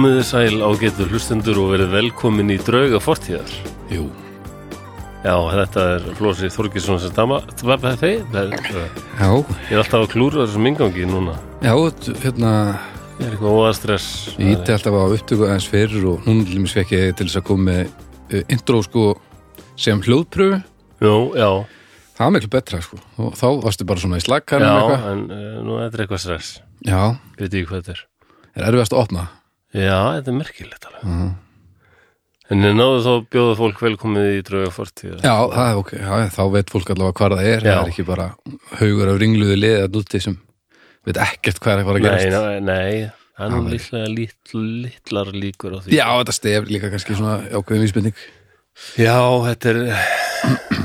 Komiði sæl ágættur hlustendur og verið velkomin í drauga fortíðar. Jú, Já, þetta er Flósi Þorgesson sem dama. Var það þeir? Ég já, er alltaf að klúra þessum ingangi núna. já, hérna Ég er eitthvað óastress. ég ítti alltaf á upptöku aðeins fyrir og núna svekki ég til þess að koma með uh, intro sko sem hljóðpröfu Jú, já, það var miklu betra sko og þá varstu bara svona í slagkarinn já, en uh, nú er þetta eitthvað stress. Já, Ég veit ekki hvað þetta er. er erfiðast að opna Já, þetta er merkilegt alveg. Mhm. En ég náðu þá að bjóða fólk velkomið í drauga fortíðar. Já, það er ok, já, þá veit fólk allavega hvað það er Já. það er ekki bara haugur af ringluði liðið að núti sem veit ekkert hvað er að fara að Nei, gerast nei, nei, það er líklega lit, litlar líkur á því. Já, þetta stef líka kannski svona ákveðin vísbending Já, þetta er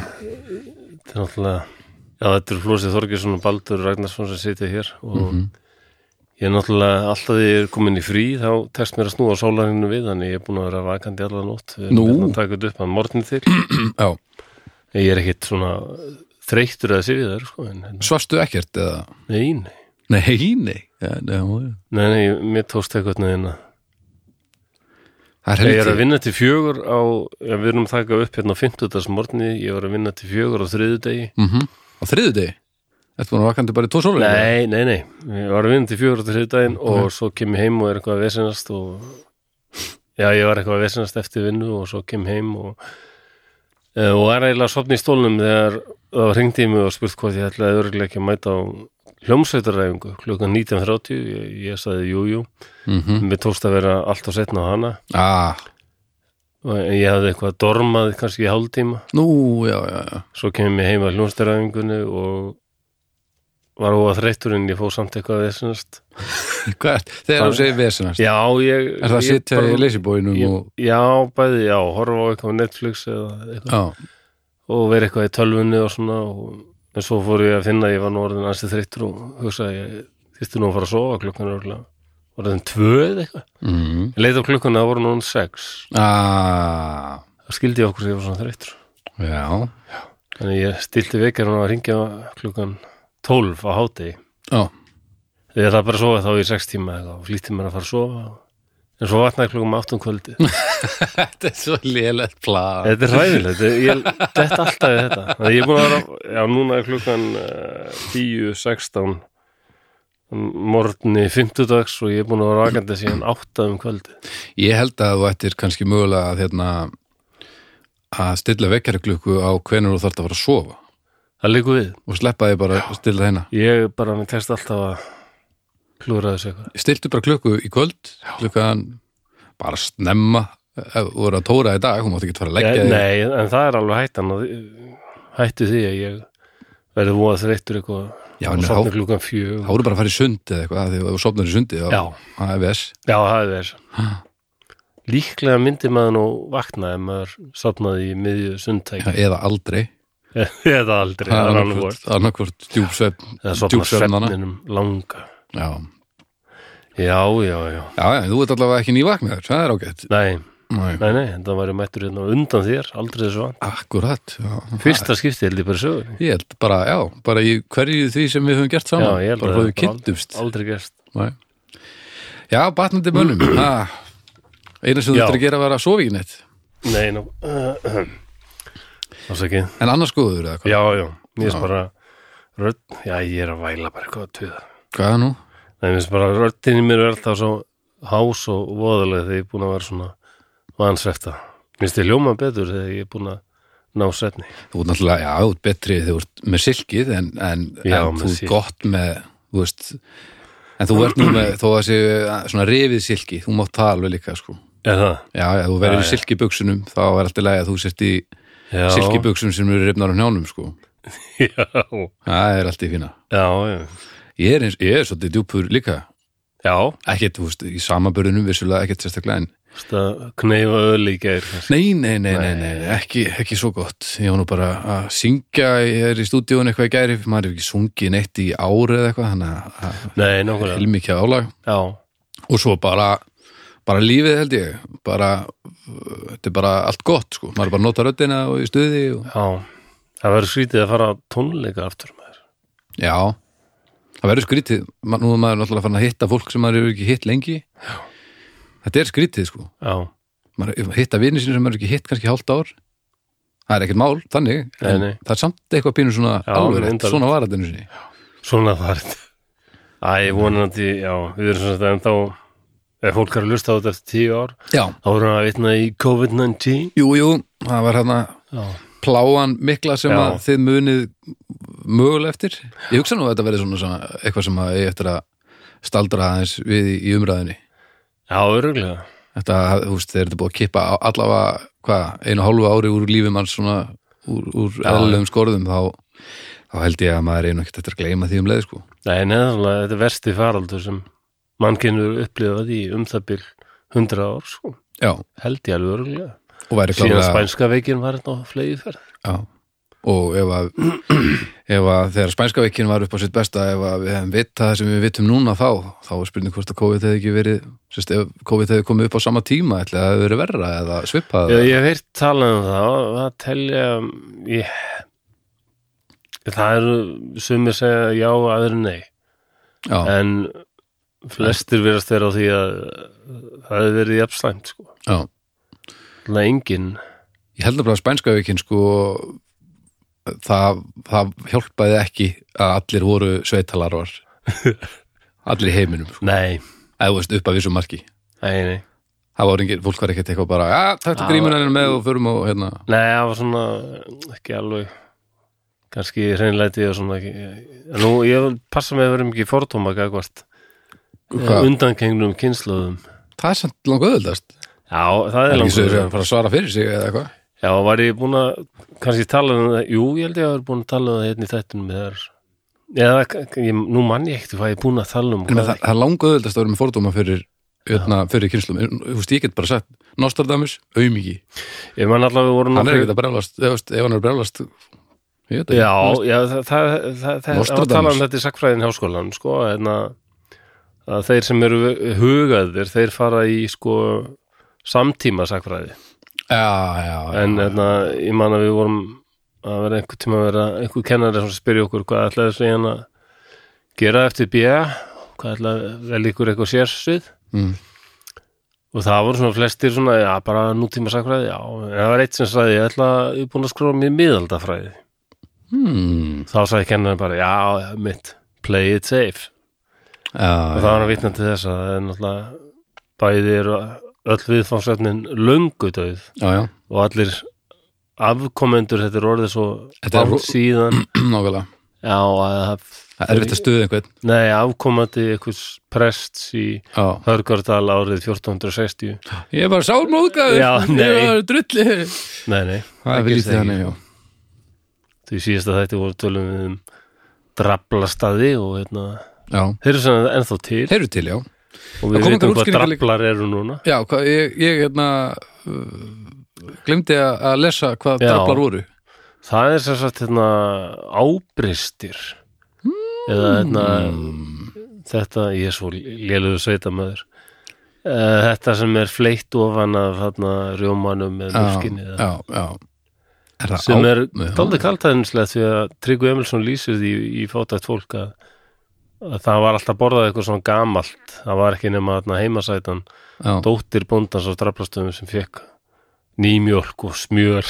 þetta er náttúrulega já, þetta er Flósið Þorgesson og Baldur Ragnarsson sem sitja hér og Mhm. Ég er náttúrulega alltaf því ég er komin í frí þá tekst mér að snúa sólarinu við þannig ég er búin að vera vakandi allan nótt. Við erum hérna að taka þetta upp að morgnin til. Ég er ekkit svona þreyttur að sifja sko, en hérna, svarstu ekkert eða? Nei, nei, Nei, nei, já. nei, nei, mér tókst eitthvað neina Það er Ég er að vinna til fjögur á, ja, við erum að taka upp hérna á 50. morgni, ég var að vinna til fjögur á þriðu degi mm Á þriðu degi? Þetta búin að vakandi bara í tvo sólar? Nei, nei, nei, ég var að vinna til fjögur á þriðu daginn og svo kem ég heim og er eitthvað að vesinast og já, ég var eitthvað að vesinast eftir vinnu og svo kem heim og eh, og er eiginlega sopna í stólnum þegar það ringdi í mig og spurt hvort ég ætlaði örgulega ekki að mæta á hljómsveitarræfingu klukkan 19.30 ég, ég sagði jú, jú, mm -hmm. mér tókst að vera allt og setna á hana. Ah, og ég hafði eitthvað dormað kannski í hálftíma. Nú, já, já, já. Svo kemur mér heim að hljómsveitarræfingunni og var óa þreyttur en ég fóð samt eitthvað að vesinast Hvað Þegar þú segir vesenast? Já, ég Er það að sitja í leysibóinum og Já, bæði, já, horfa á eitthvað Netflix eða eitthvað. Já, og vera eitthvað í tölvunni og svona og, en svo fór ég að finna ég var nú orðin ansið þreyttur og hugsaði ég þýtti nú að fara að sofa klukkan orðin orðin tvö eða eitthvað. Mm. ég leit á klukkuna, það voru nú sex. Ah, það skildi ég okkur sem ég var svona þreyttur. Já, þannig ég stilti vekjar að ringja klukkan 12 á já. Þegar það bara að sofa þá í sex tíma eða eitthvað og flýtti mér að fara að sofa. En svo vatnaði klukkan um áttum kvöldi Þetta er svo lélegt plan. Þetta er hræðilegt, ég dett alltaf þetta. Ég er búin að vera, já núna er klukkan uh, 10.16 morgni 50 dags og ég er búin að vera vakandi síðan 8 um kvöldi Ég held að þú ættir kannski mögulega að hérna að stilla vekjaraklukku á hvenær þú þarft að fara að sofa Það líku við. Og sleppa þig bara að stilla þeina Ég bara, mér tekst alltaf að klúra þessu eitthvað. Stiltu bara klukku í kvöld klukkan bara snemma ef þú voru að tóra í dag, hún mátti ekki fara að leggja ég, þig. Nei, en það er alveg hættan og hætti því að ég verði voða þreyttur eitthvað Já, og sopna klukkan fjö þá voru bara að fara í sund eða eitthvað þegar þú sopnar í sundi er ves já, þess Líklega myndi maður nú vakna ef maður sopnaði í miðju sundtæki. Eða aldrei Eða aldrei, annarkvort djúpsvefn eða sopna djúpsvefnana. svefninum langa. Já. já, já, já, já, þú ert allavega ekki nývaknaður það er ágætt. Nei, Nei. nei, nei það væri mættur hérna undan þér, aldrei þessu vann akkurat já. fyrsta skipti held ég bara sögur ég held bara, já, bara í hverju því sem við höfum gert saman. Já, ég held bara að það kynntumst aldrei gerst. Nei. já, batnandi mönnum. Ah, eina sem þú ættir að gera var að sofa ekki neitt. Nei, nú ásakið, en annars góður eða hvað, já, já mér finnst bara rödd, já, ég er að væla bara eitthvað að tuða hvað er nú? nei, mér finnst bara röddin í mér er alltaf svo hás og voðalega þegar ég er búin að vera svona vansvefta mér finnst ég ljóma betur þegar ég er búin að ná setni þú ert náttúrulega, já, þú ert betri þegar þú ert með silkið en, en, Já, en þú silk. gott með þú veist en þú ert nú með, þó að sé svona rifið silki, þú mátt það alveg líka sko. er það? já, já, þú verður í já. silkibuksunum þá er alltaf lægi að þú sért í Já, silkibuksun sem eru rifnar á njánum sko. já, það er alltaf fína. Já, já, ég er, eins, ég er svolítið djúpur líka. Já. Ekkert, þú veist, í samaburðinum vissulega ekkert sérstaklega en kneifa öll í kannski. nei, nei, nei, nei, nei, nei ekki, ekki svo gott. Ég var nú bara að syngja ég er í stúdíun eitthvað í gæri maður er ekki sungið neitt í ári eða eitthvað þannig að heilmikið álag. Já, og svo bara bara lífið held ég. Bara, þetta er bara allt gott sko, maður er bara að nota röddina og í stuði og, já. Það verður skrítið að fara tónleika aftur með þér já, það verður skrítið. Nú er maður náttúrulega farin að hitta fólk sem maður hefur ekki hitt lengi. Já. þetta er skrítið sko. Maður hitta vinni sín sem maður ekki hitt kannski hálft ár. Það er ekkert mál, þannig Nei, nei. það er samt eitthvað pínu svona Já, alveg svona var þetta svona var þetta. Æ, vonandi, já, við erum svona þetta en þá ef fólk að lusta á þetta eftir tíu ár já, þá erum við að vitna í COVID-19 jú, jú, það var hérna pláan mikla sem Já. að þið munið mögulega eftir. Ég hugsa nú að þetta verði svona, svona eitthvað sem að ég eftir að staldra aðeins við í, í umræðinni já, öruglega þetta, þú veist, þeir eru búið að kippa allavega, hvað, einu hálfu ári úr lífi manns svona, úr, úr eðlulegum skorðum, þá þá held ég að maður einu ekkert eftir að gleyma því um leið, sko. Nei, neðanlega, þetta er versti faraldur sem mannkynur upplifað í um það bil 100 ár, sko. Já, held ég alveg væri síðan spænska veikin var þetta á flegi ferð já, og ef að ef að þegar spænska veikin var upp á sitt besta ef að við hefum vitað það sem við vitum núna þá, þá er spurning hvort að COVID hefði ekki verið sérst, ef COVID hefði komið upp á sama tíma ætli að það hefði verið verra eða svipað Já, ég hef heyrt talað um það það telja ég, það eru sumir segja já, aðri nei. Já, en flestir verðast vera á því að það hefur verið jafn slæmt sko. já, Það er engin ég held að bara að spænska veikin sko það, það hjálpaði ekki að allir voru sveitalarvar allir í heiminum sko. Nei, eða upp að vissu marki nei, nei það var engin, fólk var ekkert eitthvað bara ja, þetta henni með og förum og hérna Nei, það var svona ekki alveg kannski hreinlæti og svona ekki en nú, ég passa með að vera mikið fordóma gagvart Hvað? Undankengnum kynsluðum það er samt langt öðuldast Já, það það er er langt svo að fara að svara fyrir sig eða eitthvað Já, var ég búin að kannski tala um það, jú, ég held ég að vera búin að tala um það hérna í þættunum eða, ég, nú mann ég ekkert hvað ég er búin að tala um það, það er langt öðuldast að vera með fordóma fyrir, hérna, fyrir kynslum þú veist, ég get bara sagt Nostradamus, auðmiki ég man allavega er er Já, já, það, það, það, það, það Nostradamus. að tala um þetta í sakfræðin háskólan, sko, en að þeir sem eru hugaðir, þeir fara í, sko, samtíma sakfræði, en hérna, ég man að við vorum að vera einhver tíma að vera einhver kennari sem spyrja okkur hvað ætlaði þessi hérna gera eftir BA, hvað ætlaði vel ykkur eitthvað sérsvið? Mm. og það voru svona flestir svona, já, bara nútíma sakfræði, já, en það var eitt sem sagði, ég ætla, ég er búin að skróa mér miðaldafræði Hmm. þá sagði kennarinn bara, já, mitt play it safe og það var hann að vitna til þess að það er náttúrulega bæði eru öll já, já, og allir afkomendur þetta er orðið svo Þetta ro- síðan. Nákvæmlega. Já, að það er erfitt að stuða einhvern. Nei, afkomandi einhvers prests í. Hörgardal árið 1460 ég bara sálmóðgæður ég var drulli. Nei, nei, það er lítið þannig, já. Því síðasta þætti voru tölum við um draflastaði og hérna, þeir eru svona ennþá til. Þeir eru til, já. Og við veitum hvað draflar eru núna. Já, hvað, ég, ég hérna uh, glemdi að lesa hvað Já. draflar voru. Það er sem sagt hérna ábristir. Eða hérna þetta, ég er svo lélugu sveitamöður uh, þetta sem er fleitt ofan af hérna rjómanum með mjölkinni já, já, já. Er sem á- er dálítið kaltæðinslega því að Tryggvi Emilsson lýsir því í fátætt fólk að það var alltaf borðað eitthvað svona gamalt. Það var ekki nema þarna heimasætan já, dóttir bóndans á draflastöðum sem fekk nýmjólk og smjör.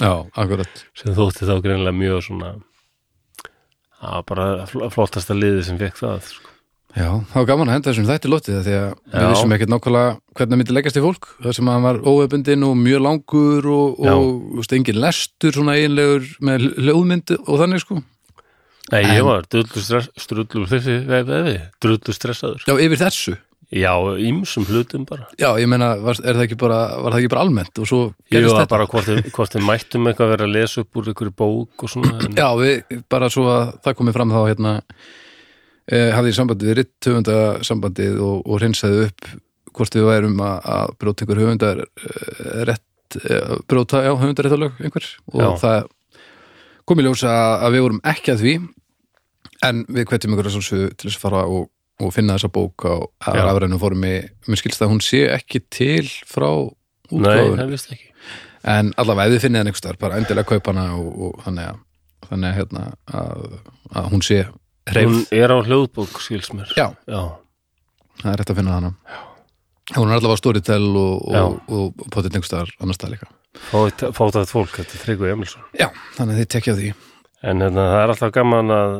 Já, akkurat. Sem þótti þá greinlega mjög svona það var bara fl- flottasta liði sem fekk það sko. Já, það var gaman að henda þessum þætti lotið því að við Já. vissum ekkert nákvæmlega hvernig það myndi leggjast í fólk. Það sem að hann var óöfbundin og mjög langur og, og engin lestur svona eiginlegur með hljóðmynd og þannig sko Nei, En- ég var drullu stress, strullu, drullu stressaður. Já, yfir þessu? Já, ímsum hlutum bara. Já, ég meina, var, það ekki bara, var það ekki bara almennt og svo gerist var þetta? bara hvort þið, hvort þið mættum eitthvað að vera að lesa upp úr einhverju bók og svona en, Já, við, bara svo að það komið fram þá hérna eh, hafði ég sambandi við ritt höfundasambandið og, og hreinsaði upp hvort við værum að, að bróta einhver höfundar eh, rétt, eh, bróta, já, höfundaréttalög einhver. Og Já. það kom í ljós að, að við vorum ekki að því en við hvetjum ykkur að svolsögðu til þess að fara og, og finna þessa bók á Já. rafrænum formi. Mér skilst að hún sé ekki til frá Nei, útgáfun það vist ekki. En allavega ef þið finnið hann einhvers staðar bara endilega kaupa hana og, og þannig að þannig að, hérna, að, að hún sé Hún hreif, er á hljóðbók, skils mér. Já, Já, það er rétt að finna hana. Hún er allavega Storytel og, Já. og, potið nengstar annars það líka. Fótað fólk, þetta er Tryggvi Emilsson. Já, þannig að þið tekja á því. En hérna, það er alltaf gaman að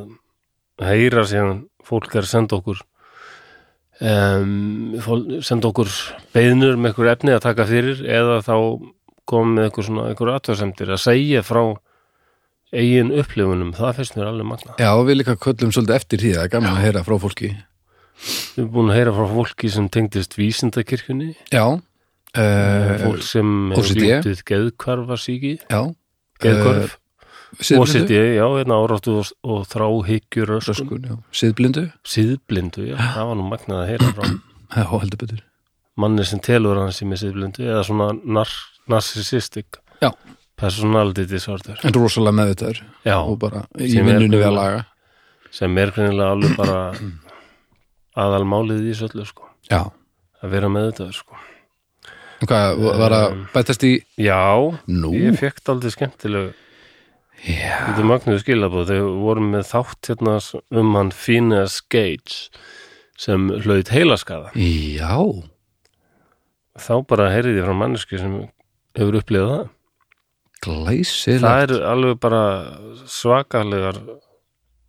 heyra síðan fólk er að senda okkur um, senda okkur beiðnur með einhver efni að taka fyrir eða þá koma með einhver svona einhver aðtöðsendir að segja frá eigin upplifunum, það finnst mér alveg magna Já, og við líka köllum svolítið eftir því það er gaman að heyra frá fólki. Við erum búin að heyra frá fólki sem tengdist vísindakirkjunni. Já, uh, fólk sem OCD. glýmtið geðkvarfa síki já. Geðkvarf, OCD, já, hérna áráttu og, og þráhyggjur öskun, Röskun, já. Siðblindu, síðblindu, já, það var nú magnað að heyra frá já, heldur betur. manni sem telur hann sem er síðblindu eða svona nar narcissistic Já. personality disorder. En rosalega meðvitaður já, og bara í vinnunni við að laga. sem er greinilega alveg bara aðalmálið í þessu öllu sko. Já, að vera með þetta sko. En hvað, var að bætast í já, Nú, ég fekk aldrei skemmtileg þetta magnuðu skilabóð þegar við vorum með þátt hérna um hann Phineas Gage sem hlaut heilaskaða. Já. Þá bara heyrði ég frá manneski sem hefur upplifað það. Glæsilegt. Það er alveg bara svakalegar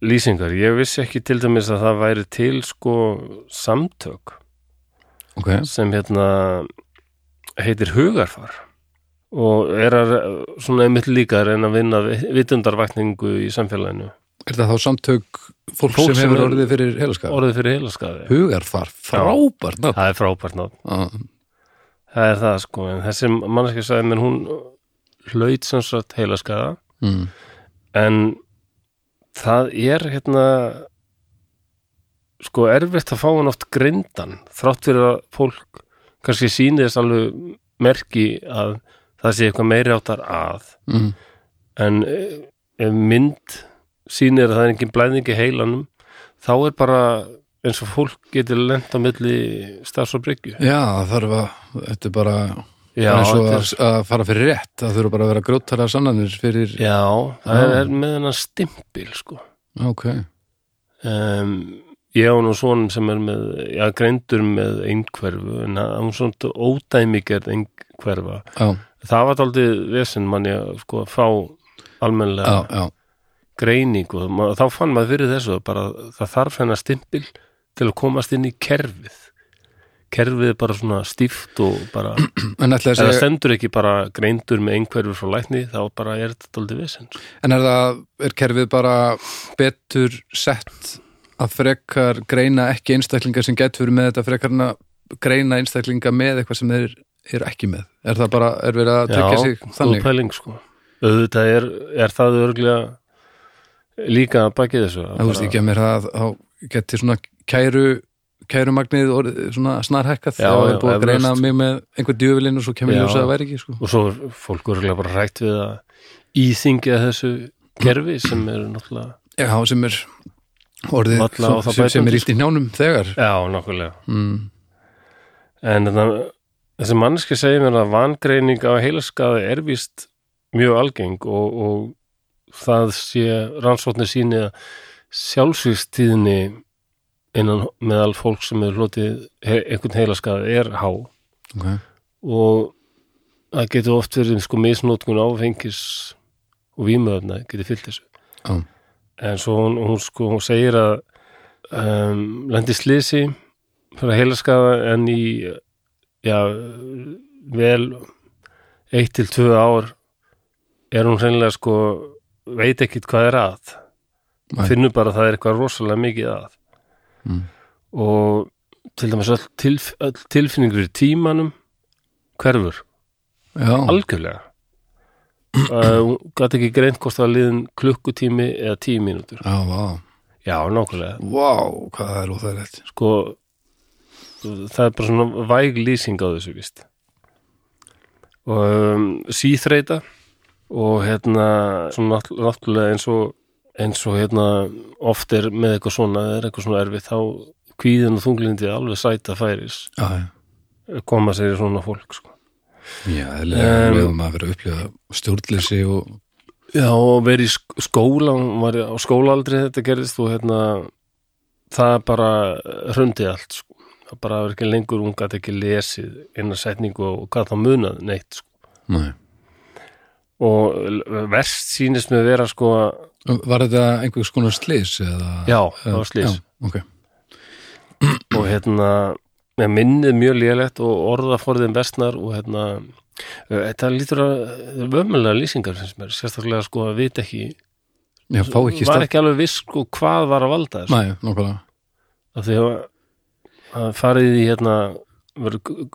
lýsingar. Ég vissi ekki til dæmis að það væri til sko samtök Ok, sem hérna heitir hugarfar og er að svona einmitt líka að reyna að vinna vitundarvækningu í samfélaginu. Er það þá samtök fólk, fólk sem sem hefur orðið fyrir heilaskap orðið fyrir heilaskaði Hugarfar, frábært nafn. Það er frábært nátt Já, það er það sko en þessi manneski sagði mér hún hlaut sem sagt heilaskaða. Mm. en það er hérna sko erfitt að fá hann oft grindan þrátt fyrir að fólk kannski sýnir þess alveg merki að það sé eitthvað meiri áttar að. Mm. en eh, ef mynd sýnir að það er engin blæðing í heilanum þá er bara eins og fólk getur lent á milli stafs og bryggju. Já, það þarf að þetta er bara já, eins og að, að fara fyrir rétt það þurfa bara að vera grótara sannanir fyrir já það Já. er með hennar stimpil sko. Ok, um, ég á nú svon sem er með, já, greindur með einhverfu, en hann er svona ódæmigerð einhverfa. Já, það var daldið vesinn manni að sko að fá almennlega já, já. greiningu, Ma- þá fann maður fyrir þessu bara það þarf hennar stimpil til að komast inn í kerfið. Kerfið er bara svona stíft og bara, En, það þessi, stendur ekki bara greindur með einhverfu frá lækni, þá bara er þetta daldið vesinn en er það er kerfið bara betur sett að frekar greina ekki einstaklinga sem getur með þetta frekar en að greina einstaklinga með eitthvað sem þeir eru ekki með. Er það bara, er verið að tryggja sig þannig? pæling sko. Auðvitað er, er það örglega líka að baki þessu að Það veist ekki að mér það þá geti svona kæru kærumagnið orðið svona snarhækkað Já, þá er já, búið að greina mig með einhver djöfilinn og svo kemur Já. ljósa að það væri ekki sko. og svo er fólk örglega bara hrætt við að íþingja þessu kerfi sem er náttúrulega Já, sem er orðið sem, sem er illt í njánum þegar. Já, nákvæmlega. Mm. en þetta, þessi mannski segir mér að vangreining á heilaskaði er víst mjög algeng og, og það sé rannsóknir síni að sjálfsvíkstíðinni innan meðal fólk sem er hlotið he, einhvern heilaskaði er há okay. og það getur oft verið sko misnótkun áfengis og vímöfna getur fyllt þessu Já. en svo hún, hún sko hún segir að um, lendi slisi fyrir heilaskaða en í já, vel eitt til tvö ár er hún hreinlega sko veit ekkit hvað er að. Nei. finnur bara að það er eitthvað rosalega mikið að. Mm. og til dæmis öll, tilf, öll tilfinning fyrir tímanum hverfur, Já, algjörlega. Uh, hún gæti ekki greint hvort það liðin klukkutími eða tíu mínútur. Já, vá. Já, nákvæmlega, Vá, hvað er óþægilegt. Sko það er bara svona væg lýsing á þessu vist og um, síþreita og hérna svona nátt- náttúrulega eins og eins og hérna oft er með eitthvað svona, er eitthvað svona erfið þá kvíðin og þunglindi alveg sæta færis Já, já koma sér í svona fólk sko. Já, eðlilega Um, við höfum að upplifa stjórnleysi og Já, og verið í sk- skóla var á skólaaldri þetta gerðist og hérna það bara hrundi allt sko. Bara var ekki lengur hún gæti ekki lesið eina setningu og hvað þá munað neitt sko. Nei. og verst sýnist með vera sko Var þetta einhvers konar slís? Eða, Já, það var slys. Já, ok. og hérna minnið mjög lélegt og orðaforðin vestnar og hérna þetta lítur að vömmulega lýsingar sem er sérstaklega sko að vita ekki Já, ekki var ekki alveg viss sko hvað var að valda þessu Nei, nákvæmlega. af því að að farið í hérna verið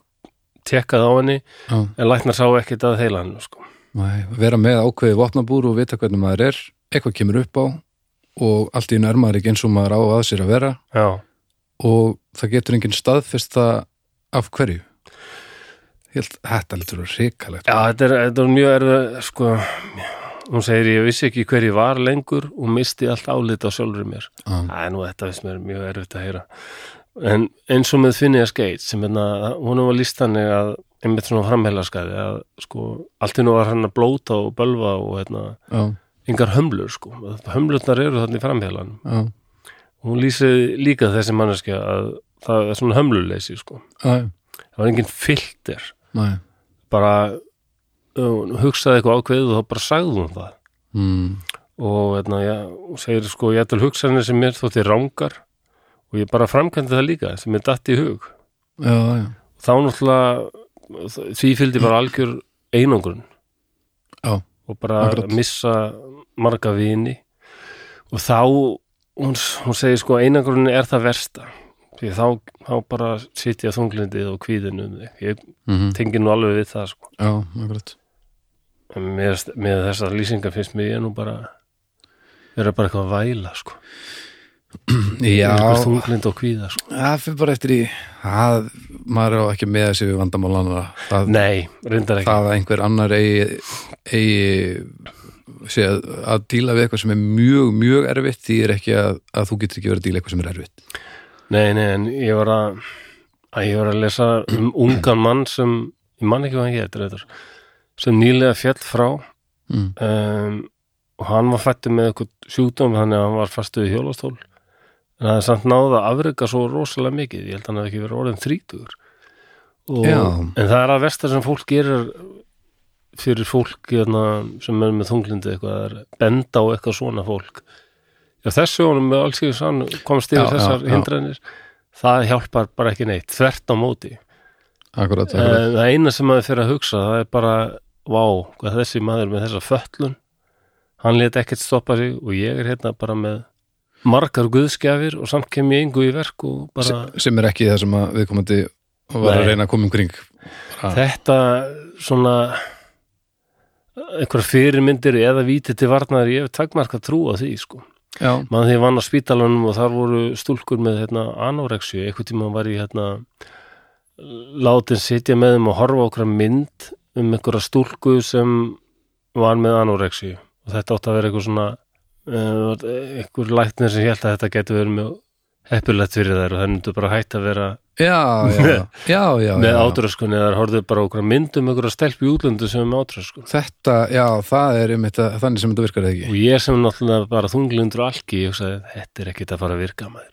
tekkað á henni Já. en læknar sá ekkert að heila hann sko. Vera með ákveði vopnabúr og vita hvernig maður er, eitthvað kemur upp á og allt í nær maður ekki eins og maður á að sér að vera já, og það getur enginn staðfest það af hverju. Helt, þetta lítur að ríkalegt. já þetta, er, þetta er mjög erfið sko, hún segir ég vissi ekki hver ég var lengur og misti allt álit á sjálfur mér Já. Æ, nú þetta finnst mér mjög erfitt að heyra en eins og með Finnea Skate sem hérna, hún var líst þannig að einmitt svona framhelarskaði að sko, allt í nú var hann að blóta og bölva og hérna, Já, engar hömlur sko, hömlurnar eru þannig í framhelanum já, hún lýsið líka þessi manneskja að það er svona hömluleysi sko. já, það var engin filter. Nei. bara hún hugsaði eitthvað ákveðið og þá bara sagði hún það. Mm, og hérna, já, hún segir sko ég ætla hugsanir sem mér þótti rángar og ég bara framkvæmdi það líka sem mér datt í hug. Já, já, þá náttúrulega því fylgdi bara algjör einangrun. Já, og bara Akkurat. missa marga vini. Og þá hún, hún segir sko einangrun er það versta. Því þá, þá bara sitja þunglindið og kvíðin um þig. Ég mm tengi nú alveg við það sko. Já, akkurat. með, með þessar lýsingar finnst mér ég nú bara vera bara eitthvað að væla sko Já, kvíða sko. Það fyrir bara eftir í það, maður á ekki með þessi við vandamálana það, nei, reyndar ekki. Það að einhver annar eigi, eigi sé að, að díla við eitthvað sem er mjög, mjög erfitt því er ekki að, að þú getur ekki verið að díla eitthvað sem er erfitt. Nei, nei, en ég var að, að ég var að lesa um ungan mann sem, ég man ekki hvað hann getur reyndar, sem nýlega fjall frá. Mm. um, og hann var fættur með eitthvað sjúkdóm þannig að hann var fastuð í hjólastól en það er samt náða að afrega svo rosalega mikið, ég held að hann hafði ekki verið orðin Já. en það er að vestar sem fólk gerir fyrir fólk hérna, sem er með þunglindi eitthvað, er benda á eitthvað svona fólk Já, þessu honum með alls ekki sann komst yfir Já, já, þessar já. hindranir það hjálpar bara ekki neitt, þvert á móti Akkurat, akkurat. það eina sem maður fyrir að hugsa það er bara, vá, hvað þessi maður með þessa föllun hann let ekkert stoppa sig og ég er hérna bara með margar guðskjafir og samt kem ég engu í verk og bara sem, sem er ekki það sem að viðkomandi var að Nei. reyna að koma um kring. Bara, þetta svona einhverja fyrirmyndir eða víti til varnar ég hef takmarka trú á því sko. Já, mann því ég vann á spítalanum og þar voru stúlkur með hérna anorexju, einhvern tíma var ég hérna látin sitja með þeim og horfa okkur mynd um einhverja stúlku sem var með anorexju og þetta átti að vera eitthvað svona einhver læknir sem held að þetta getur verið með heppilegt fyrir þær og það myndu bara hægt að vera já, já, já, já, með já. átröskun eða þær horfðu bara okkur mynd um einhverja stelp í útlöndu sem er með átröskun. Þetta, já, það er um þetta, þannig sem þetta virkar ekki? Og ég sem náttúrulega bara þunglindur og alki, ég hugsaði, þetta er ekkit að fara að virka maður.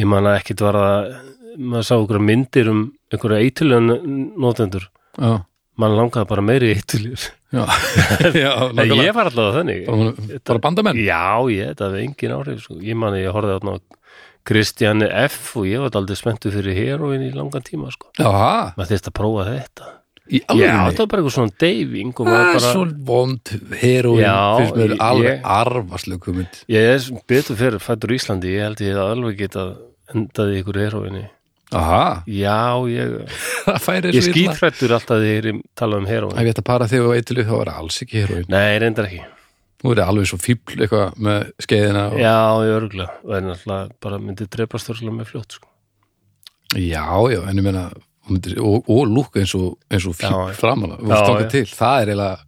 Ég man að ekkit var að maður sá okkur myndir um einhverja eitilega notendur já, mann langaði bara meiri en nákvæmlega. ég var alltaf þannig. Bara, bara bandamenn? Já, ég, þetta hefði engin áhrif sko. ég man að ég horfði á Kristjani F og ég var aldrei spenntu fyrir heroin í langan tíma sko. maður þyrst að prófa þetta. Í já, þetta var bara eitthvað svona deyfing og það maður er bara svo vond heroin mér ég- alveg kumund ég er betur fyrir fættur í Íslandi ég held ég hef alveg getað endað í ykkur heroinni aha, já, ég, það ég skýtrættur alltaf þegar ég tala um heroin ef ég ætti að para þig og eitthvað þá það alls ekki heroin nei, reyndar ekki. Nú er það alveg svo fíbl eitthvað með skeiðina og... já, ég örgulega, og er náttúrulega bara myndi drepast þurrlega með fljótt sko. já, já, en ég meina og, og, og lúk eins og, eins og fíbl framan þú veist tóka til, það er eiginlega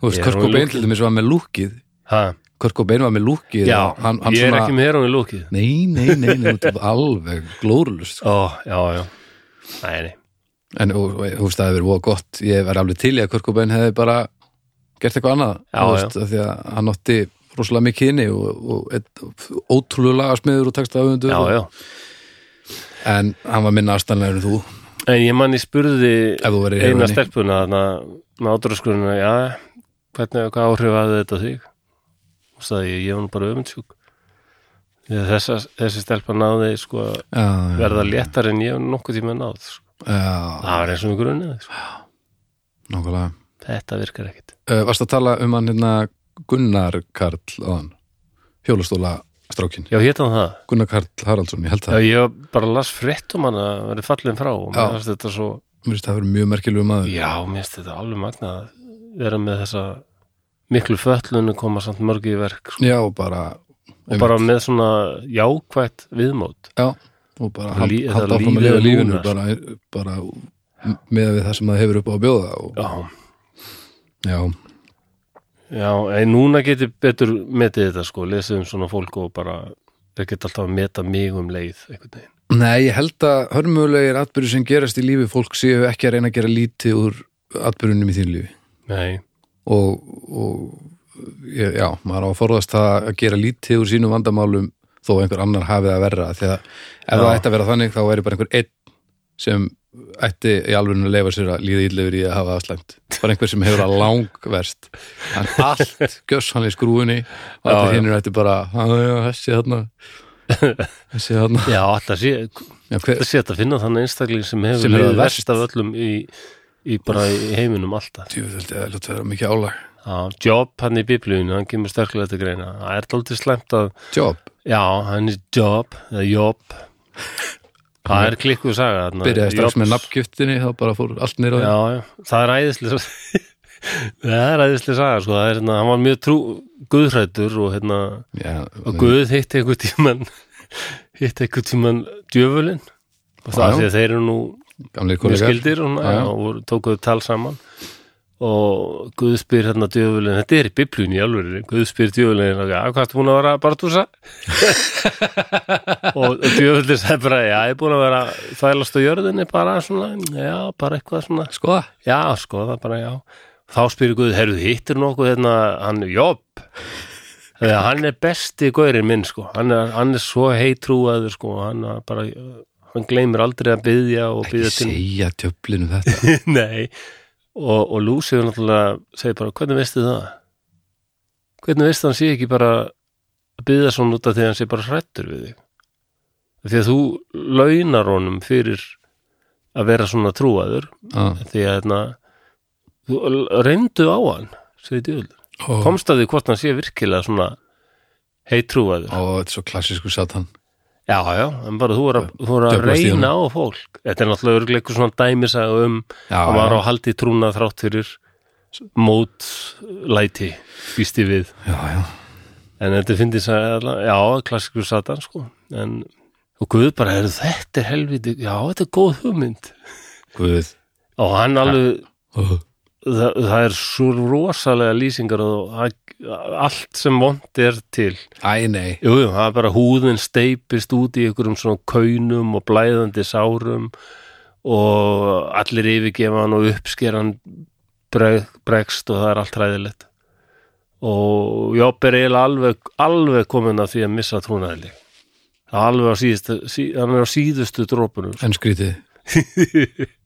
þú veist, er Cobain lúkið. til dæmis var með lúkið. Ha, Kurt Cobain var með lúkið já, og hann, hann ég er svona, ekki með heroin í lókið nei, nei, nei, nei, alveg glórulust ó, já, já, nei, nei. En og, og, þú veist, það hefur verið voða gott. Ég var alveg til í að Kurt Cobain hefði bara gert eitthvað annað. Já, veist, af því að hann átti rosalega mikið inni og, og, og ótrúlega lagasmiður og texta já, já, en hann var minna aðstæðanlegur en þú. En ég man ég spurði eina stelpuna þarna náttúraskurina, já, hvernig, hvað áhrif hafði þetta þig? Og sagði ég, ég var nú bara öfundsjúk. Þessa, þessi stelpa náði sko að já, verða léttar en ég hef nokkuð tíma náð. Sko. já, Það var eins og mjög grunnið. Sko. nákvæmlega Þetta virkar ekkit. uh, varst að tala um hann hérna Gunnar Karl hjólastóla strákin Já, hétt hann það. Gunnar Karl Haraldsson, ég held Já, það ég bara las frétt um hann að verið fallin frá og Já. mér finnst þetta svo, mér finnst það verið mjög merkilegu maður já, mér finnst þetta alveg magna að vera með þessa miklu föllunu koma samt mörg í verk sko. já, bara og bara með svona jákvætt viðmót. já, og bara halda áfram að lifa lífinu núna, bara, bara með við það sem það hefur upp á að bjóða og, Já, já, Já, en núna geti betur metið þetta sko, lesið um svona fólk og bara þeir geta alltaf að meta mig um leið einhvern veginn. Nei, ég held að hörmulegir atbyrður sem gerast í lífi fólk séu ekki að reyna að gera lítið úr atbyrðunum í þín lífi Nei, og, og já, maður á að forðast að gera lítið úr sínum vandamálum þó einhver annar hafi það verra. Því að ef það ætti að vera þannig þá væri bara einhver einn sem ætti í alveg að leifa sér að líða illefur í að hafa það slæmt bara einhver sem hefur að langverst. En allt gjöss hann í skrúinni og Já, allir já. hinnur ætti bara "Á, já, þessi þarna. Þessi þarna. Já, alltaf sé þetta að finna þannig einstakling sem hefur það verst. af öllum í, í bara í heiminum alltaf. djúfveldi, það vera mikið álag Já, Job hann í biblíunum, hann kemur sterklega til greina. Það er dálítið slæmt að, job, já, hann er Job, eða Job. Það er klikkuð saga. þarna. byrjaði strax með nafngiftinni þá bara fór allt nýr á því Já, já, það er æðislega það er æðislega saga sko. það er, hérna, hann var mjög trú guðhrættur og hérna, já, og Guð hitti einhver tíman hitti einhver tíman djöfulinn og það já. því að þeir eru nú mjög kollegar og, tókuðu tal saman og Guð spyr hérna djöfulinn, þetta er í biblíunni í alvörinni Guð spyr djöfulinn, að hvað ertu búin að vera að bartúsa? og, djöfulinn sagði bara, já, ég er búin að vera að þælast á jörðinni bara svona, já, bara eitthvað svona skoða Já, sko, það bara, já. Þá spyrir Guð, heyrðu, hittir nokkuð hérna, hann jobb. Þegar hann er besti gaurinn minn, sko. Hann er, hann er svo heitrúaður, sko. Hann er bara, hann gleymir aldrei að byðja og ekki byðja til. segja tjöflinu þetta Nei. Og, og Lúsi er náttúrulega, segir bara, hvernig veistu það? Hvernig veistu hann sé ekki bara að byðja svona út af því hann sé bara hrættur við þig? Því að þú launar honum fyrir að vera svona trúaður Já, því að hérna, þú reyndu á hann og, komst að því hvort hann sé virkilega svona heitrúaður og þetta er svo klassísku satan já, já, en bara þú er að, þú er að í reyna á fólk. Þetta er náttúrulega eitthvað svona dæmisaga um að maður á haldi trúna þrátt fyrir mótlæti býsti við. Já, já. en þetta finnst að, já, klassikur satan sko, en og Guð bara, er þetta er helviti já, þetta er góð hugmynd. Guð. Og hann alveg oh. Það, það er svo rosalega lýsingar og allt sem vond er til. Æ, nei. Jú, jú, það er bara húðin steipist út í einhverjum svona kaunum og blæðandi sárum og allir yfirgefa hann og uppskeran breg, bregst og það er allt ræðilegt og Jobb er eiginlega alveg, alveg komin að því að missa trúnaðili alveg á síðustu sí, hann er á síðustu drópunum En skrítið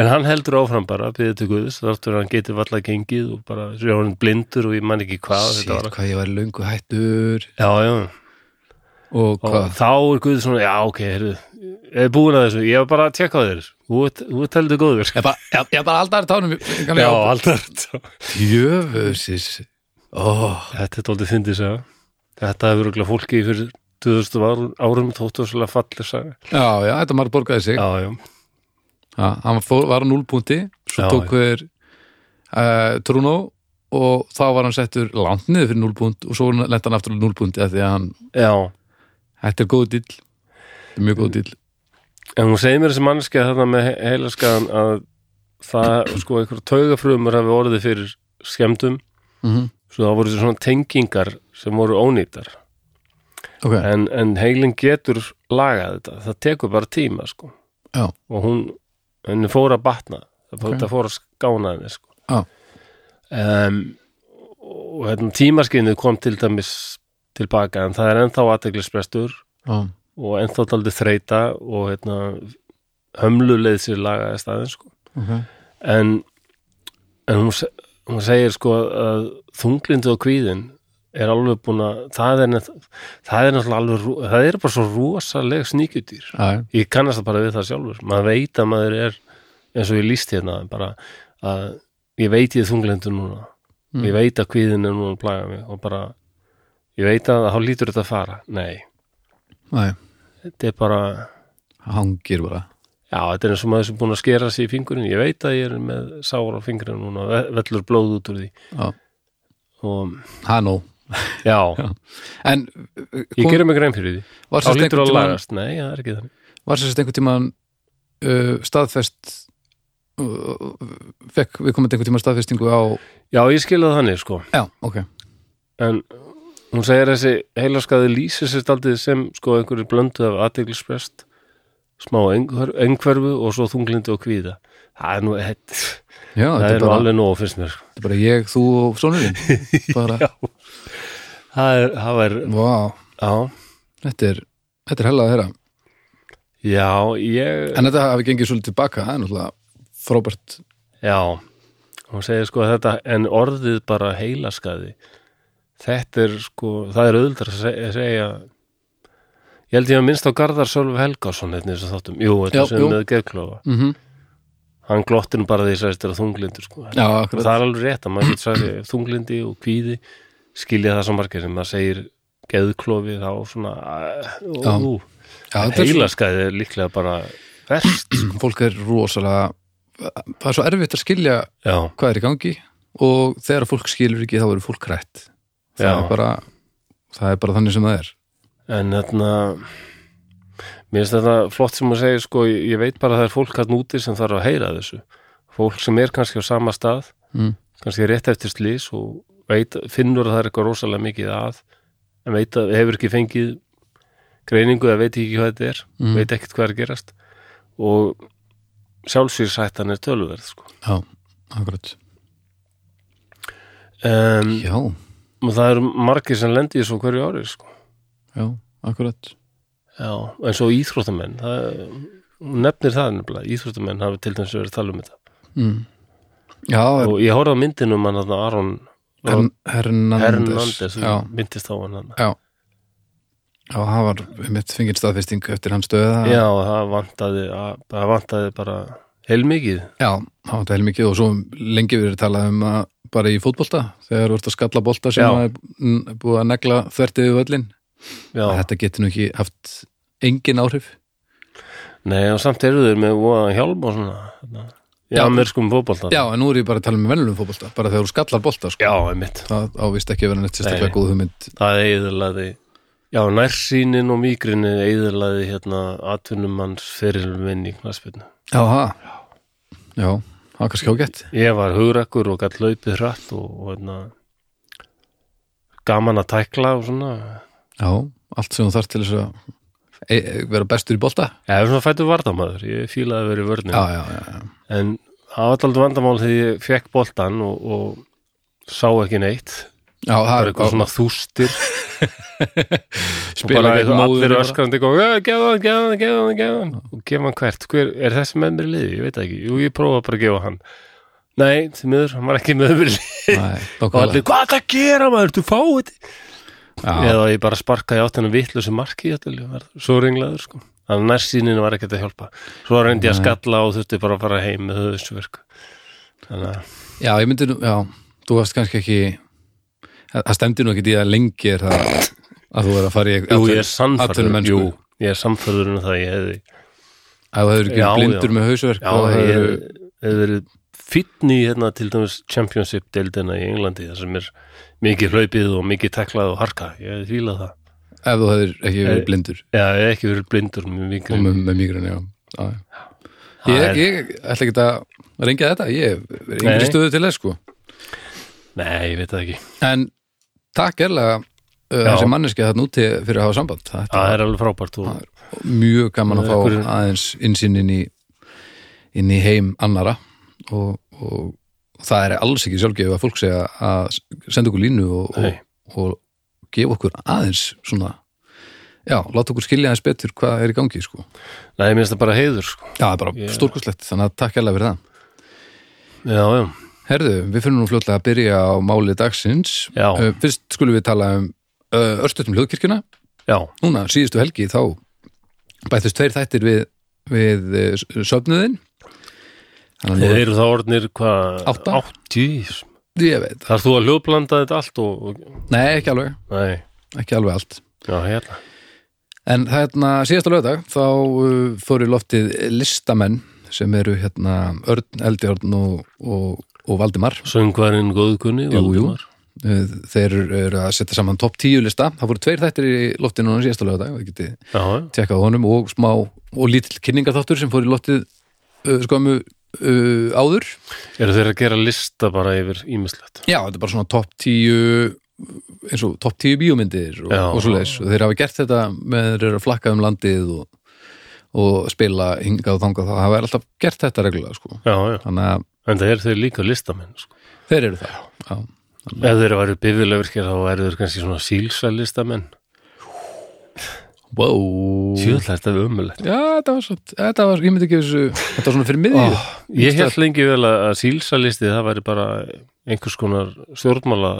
En hann heldur áfram bara að byrja til Guðs þáttur að hann getur valla gengið og bara sér hann blindur og ég man ekki hvað Sér þetta var. hvað ég var löngu hættur Já, já, Og og þá er Guð svona, já, ok, heyrðu, ég er búin að þessu, ég var bara að tjekka á þér, þú heldur góður. Ég bara, ég, ég bara aldar tánum Já, alltaf. Jöfusis Ó, Þetta er dóltið fyndið sagða. Þetta hefur örugglega fólki fyrir 2000 árum, þóttu svolítið fallir sagða. já, já, þetta maður borgaði sig Já, já, Já, hann fór, var á núlpunti svo Já, tók við uh, Truno og þá var hann settur langt niður fyrir núlpunt og svo lent hann aftur á núlpunti af því að hann, já. þetta er góð dill þetta er mjög góð dill En hún segir mér þessi mannskja þarna með he- heilaskaðan að það, sko, einhver taugafrumur hafi orðið fyrir skemmtum mm -hmm. svo það voru þessi svona tengingar sem voru ónýtar Ok, en, en heilin getur lagað þetta, það tekur bara tíma sko. Já. og hún henni fór að batna það fór, Ok. það fór að skána henni sko. Já. um, og hérna, tímaskinnið kom til dæmis tilbaka en það er ennþá aðteglisbrestur já, og ennþá taldi þreita og hérna, hömluleið sér lagaði staðin sko. okay. en, en hún, hún segir sko að þunglindi og kvíðin er alveg búin að það er, það er náttúrulega alveg það er bara svo rosaleg sníkjutýr ég kannast það bara við það sjálfur. Maður veit að maður er eins og ég líst hérna bara að ég veit ég er þunglindur núna. Mm. ég veit að kvíðin er núna að plaga mig og bara ég veit að þá lítur þetta að fara. Nei, Nei, þetta er bara hangir bara. Já, þetta er eins og maður sem búin að skera sig í fingurinn. Ég veit að ég er með sár á fingurinn núna ve- vellur blóð út úr því. Já, og það er nóg já, En ég gerir mig grein fyrir því. Var sérst einhvern er sérst einhvern tímann uh, staðfest uh, fekk við komandi einhvern tímann staðfestingu á já, ég skilja það þannig sko. Já, ok. En hún segir þessi heilaskaði lýsir sér staldið sem sko einhverju blöndu af aðteglisprest smá einhverfu og svo þunglindi og kvíða. Það er nú þetta, Já, það er nú alveg nóg finnst mér þetta er bara ég, þú og sonurinn. Bara, Já. Það er, það er já, þetta er þetta er hella að heyra. Já, ég En þetta hafi gengið svolítið tilbaka, það er náttúrulega frábært. Já, hún segir sko þetta en orðið bara heilaskaði. Þetta er sko það er auðvitað að se- að segja ég held ég að minnst á Garðar Sölv Helgásson hérna í þessu þáttum, jú, þetta sem með geðklofa. Mm -hmm. hann glottir nú bara því að þetta er þunglindur sko. Það er alveg rétt að maður getur þunglindi og kvíði skilja það svo margir sem maður segir geðklofi þá svona svo- heilaskæði er líklega bara verst fólk er rosalega það er svo erfitt að skilja já, hvað er í gangi og þegar fólk skilur ekki þá eru fólk rætt það Já. er bara það er bara þannig sem það er. En þarna mér finnst þetta flott sem maður segir sko, ég veit bara að það er fólk hann úti sem þarf að heyra þessu. Fólk sem er kannski á sama stað mm. kannski rétt eftir slís og veit, finnur að það er eitthvað rosalega mikið að en veit að hefur ekki fengið greiningu eða veit ekki hvað þetta er Mm. veit ekkert hvað er að gerast og sjálfsvíðsættan er tölverð sko. Já, akkurat um, Já, og það eru margir sem lendi í svo hverju ári sko. já, akkurat Já, eins og íþróttamenn það, nefnir það nefnilega íþróttamenn hafa til dæmis verið að tala um þetta mm. Já, er, og ég horfði á myndinum hann þarna Aron Hern, Já, myndist á hann já. Já, það var mitt fengið staðfesting eftir hans stöða Já, það vantaði, að- það vantaði bara heilmikið. Já, það var það mikið og svo lengi verið talað um að bara í fótbolta þegar þú ert að skalla bolta sem Já. er búið að negla þvertið við að þetta getur nú ekki haft engin áhrif. Nei og samt eru þeir með hjálm og svona þarna. Já, Já. mér skum fótbolta. Já, en nú er ég bara að tala um venlunum fótbolta bara þegar þú skallar bolta sko. Já, einmitt. Það ávist ekki að vera neitt Nei, sérstaklega nei. góð hugmynd. Það eðurlaði Já, nærsýnin og mýgrinni eðurlaði hérna atvinnumanns fyrirvinn í knaspinu Já, það Já, það var kannski ágætt. Ég var hugrakkur og gætt laupið hratt og, og hérna gaman að tækla og svona. Já, allt sem þú þarf til þess að e e vera bestur í bolta? Já, ég er svona fættur vardamaður, ég fílaði að vera í vörnum Já, já, en alltaf vandamál þegar ég fekk boltan og, og sá ekki neitt. Já, það er eitthvað svona þústir. Spila eitthvað allir öskrandi og gefa hann, gefa hann, gefa hann, gefa hann. Og gefa hann hvert, hver, er þessi með mér liði? Ég veit ekki, jú, ég prófa bara að gefa hann. Nei, því miður, hann var ekki með mér liði. Og allir, hvað það að gera maður, þú fáið eða ég bara sparkaði átt hennar vitlösi marki svo ringlaður sko. þannig að nærsýninu var ekkert að hjálpa svo reyndi ég að skalla og þurfti bara að fara heim með höfðsverk þannig að já, ég myndi nú, já Þú varst kannski ekki það það stemdi nú ekki í að lengi er það að þú er að fara í jú, ég er atvinnumennsku. jú, ég er sannfærður um það ég hefði að þú hefur ekki Já, blindur já. með hausverk já, ég hefur hef verið fýtn í hérna til dæmis championship deildina í Englandi þar sem er mikið hlaupið og mikið teklað og harka. Ég hefði fílað það. Ef þú hefur ekki verið Eh, blindur. já, ég hef ekki verið blindur með mikið með, með mýgrunni, já, já. Það Ég, er- ég ætla ekki að reyngja þetta. Ég er yngri stöðu til þess sko. Nei, ég veit það ekki. En takk erlega Já. þessi manneski þarna úti fyrir að hafa samband. Þetta það er alveg frábært og, var mjög gaman að fá Einhverju- aðeins insinn inn í inn í heim annara og, og það er alls ekki sjálfgefið að fólk segja að senda okkur línu og, og, og gefa okkur aðeins svona já, láta okkur skilja aðeins betur hvað er í gangi sko. Nei, mér finnst það bara heiður sko. Já, það er bara yeah. stórkustlegt, þannig að takk hérlega fyrir það Já, já, Herðu, við fyrir nú fljótlega að byrja á máli dagsins Já. Uh, Fyrst skulum við tala um uh, Örstutum hljóðkirkjuna já, Núna, síðustu helgi, þá bættust tveir þættir við, við uh, söfnuðin Nú, eru þá orðnir hvað Átta? Áttjís ég veit. Þar þú að hljóðblanda þetta allt og, og Nei, ekki alveg, Nei, ekki alveg allt. Já, hérna. En hérna, síðasta lögdag þá uh, fóru loftið listamenn sem eru hérna Örn, Eldjörn og, og, og Valdimar. Söngvarinn góðkunni. Valdimar. Uh, Þeir eru að setja saman topp 10 lista. Það voru tveir þættir í loftið núna síðasta lögdag Við já, tekkað á honum og smá og lítill kynningaþáttur sem fór í loftið uh, skömmu uh, áður. Eru þeir að gera lista bara yfir ímislegt Já, þetta er bara svona topp 10 eins og topp 10 bíómyndir og, og svo leis og þeir hafa gert þetta með þeir eru að flakka um landið og, og spila hingað og þangað. Þá hafa alltaf gert þetta reglulega sko. Já, já, að en það eru þeir líka listamenn sko. þeir eru það Já, Ef þeir eru bifilegurkir þá eru þeir kannski svona sílsælistamenn wow. Sjöld þetta er umulegt Já, þetta var svo þetta var, ég myndi ekki þessu þetta var svona fyrir miðju. Oh, Ég held lengi vel að sílsælisti það væri bara einhvers konar stjórnmála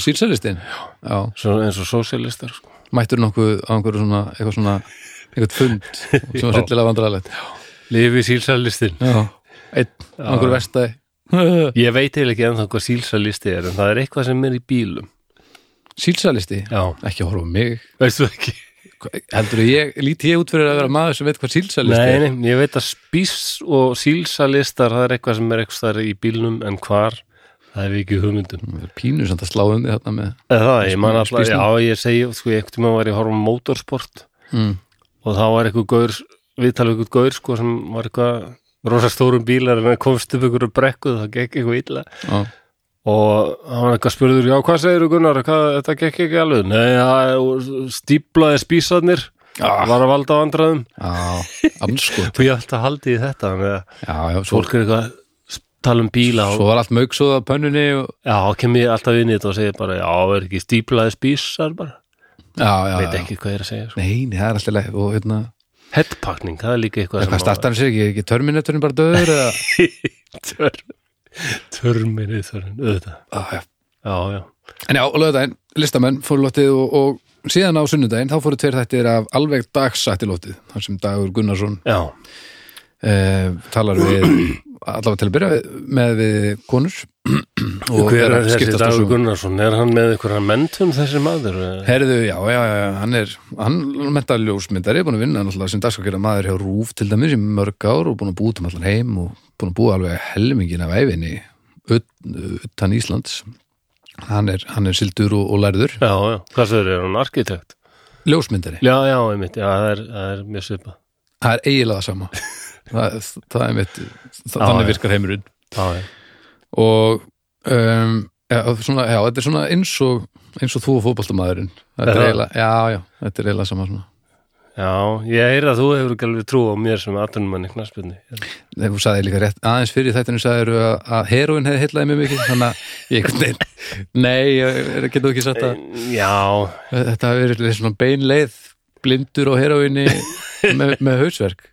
sílsælistinn Já, Svona eins og sósialistar sko. mættur nokkuð á einhverju svona eitthvað svona, eitthvað fund sem var Já. sillilega vandrarlegt Já, einn á einhverju verstaði Ég veit eiginlega ekki ennþá hvað sílsælisti er en það er eitthvað sem er í bílum. Sílsælisti? Já, Ekki horfa mig. Veistu ekki? Heldur ég, líti ég út fyrir að vera maður sem veit hvað sílsælisti Nei, er? nei, ég veit að spís og sílsælistar það er eitthvað sem er eitthvað þar í bílnum en hvar, það er ekki hugmyndum Pínur samt að slá um því þarna með það, ég man alltaf, já ég segi sko, ég var ég að horfa á motorsport mm. og þá var eitthvað gaur viðtalið eitthvað gaur sko sem var eitthvað rosa stórum bílar en það komst upp einhverju brekku það gekk eitthvað illa. Já, og hann var eitthvað spurður, já hvað segir Gunnar, hvað, þetta gekk ekki alveg? Nei, það stíplaði spísarnir Ah. var að valda á andræðum já, anskot og ég ætla að haldi í þetta fólk er eitthvað að tala um bíla svo var allt mögsóð á pönnunni og, já, kem ég alltaf inn í þetta og segir bara, já, er ekki stíplaði spísar bara, Já, já, veit já. ekki hvað ég er að segja sko. Nei, það er alltaf leið og hérna, headpakning, það er líka eitthvað hann sig ekki, ekki Terminatorinn bara döður eða Tör, törminni þörn, auðvitað. Ah, já. já, já, En já, og lögðaðinn, listamenn fóru loftið og, og síðan á sunnudaginn þá fóru tveir þættir af alveg dagsætt í loftið þar sem Dagur Gunnarsson já, eh, talar við allavega til að byrja með við konur og hver er þessi Dagur. Gunnarsson? Er hann með einhverja mentum þessi maður Herðu, já, já, já, hann er hann menta ljósmyndari, búin að vinna sem dagsakera maður hjá Rúf til dæmis í mörg ár og búin að út um allan heim og búin að búa alveg helmingin af æfinni ut- utan Íslands. Hann er, hann er sildur og, og lærður. Já, já, hvað þau er hann arkitekt? Ljósmyndari, já, já, einmitt, já, það er, það er mjög svipað. Það er eiginlega það sama. Það, það er mitt þannig já. virkar heimurinn. Já, já, og um, já, svona, já, þetta er svona eins og eins og þú og fótboltamaðurinn. Þetta Er það? eiginlega, já, já, þetta er eiginlega sama svona já, ég heyr að þú hefur ekki alveg trú á mér sem aðtunum í knarsbyrni Nei, þú sagði líka rétt aðeins fyrir þættinu sagður að, að heroin hefði heitlaði mjög mikið þannig að ég nei, ég getur ekki sagt að já, þetta hafi verið svona beinleið blindur á heroinni með, með hausverk.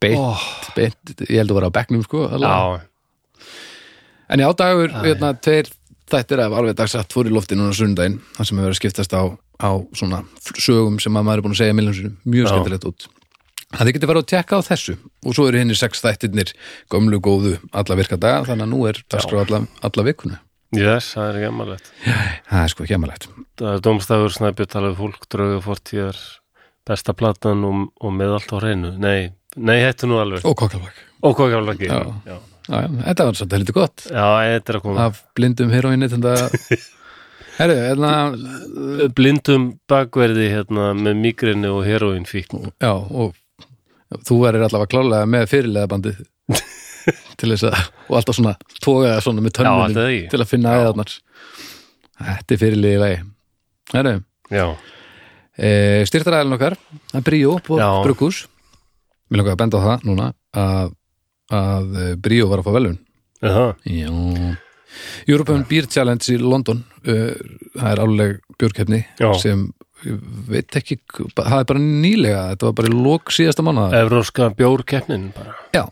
Beint, beint, ég held að vera á bekknum sko allavega. já, en já, dagur, hérna, tveir þættir af alveg dagsatt fór í lofti núna sundaginn það sem hefur verið að skiptast á, á svona sögum sem að maður er búin að segja miljónsinu, mjög skemmtilegt út. Það þið getið farið að tekka á þessu. Og svo eru henni sex þættirnir gömlu góðu alla virka daga þannig að nú er dagskrá alla, alla vikuna. Yes, það er gemmalegt. Það er sko kemmalegt það er domstafur snæpjur talaðu fólk draugu fortíðar besta platan og, og með allt á hreinu. Nei, nei, hættu nú alveg. Og kokkalvak og ekki Já. já. Já, þetta var svolítið heldur gott. Já, þetta er að koma. Af blindum heroinni þetta Herru, hérna blindum bakverði hérna, með migrini og heroin fík Já, og þú verður allavega klálega með fyrirlega bandið til þess að, og alltaf svona tógaða svona með Já, tönnunum til að finna æðarnar Þetta er fyrirlega í lagi. Herru, já, e, styrtaræðalinn okkar er Bríó Já. Brukkús Mér langar að benda á það núna að, að Bríó var að fá velun Aha. Já, European Beer Challenge í London uh, það er álega björkefni Já. sem veit ekki, það er bara nýlega þetta var bara í lok síðasta mánuða Evróska bjórkeppnin bara. Já,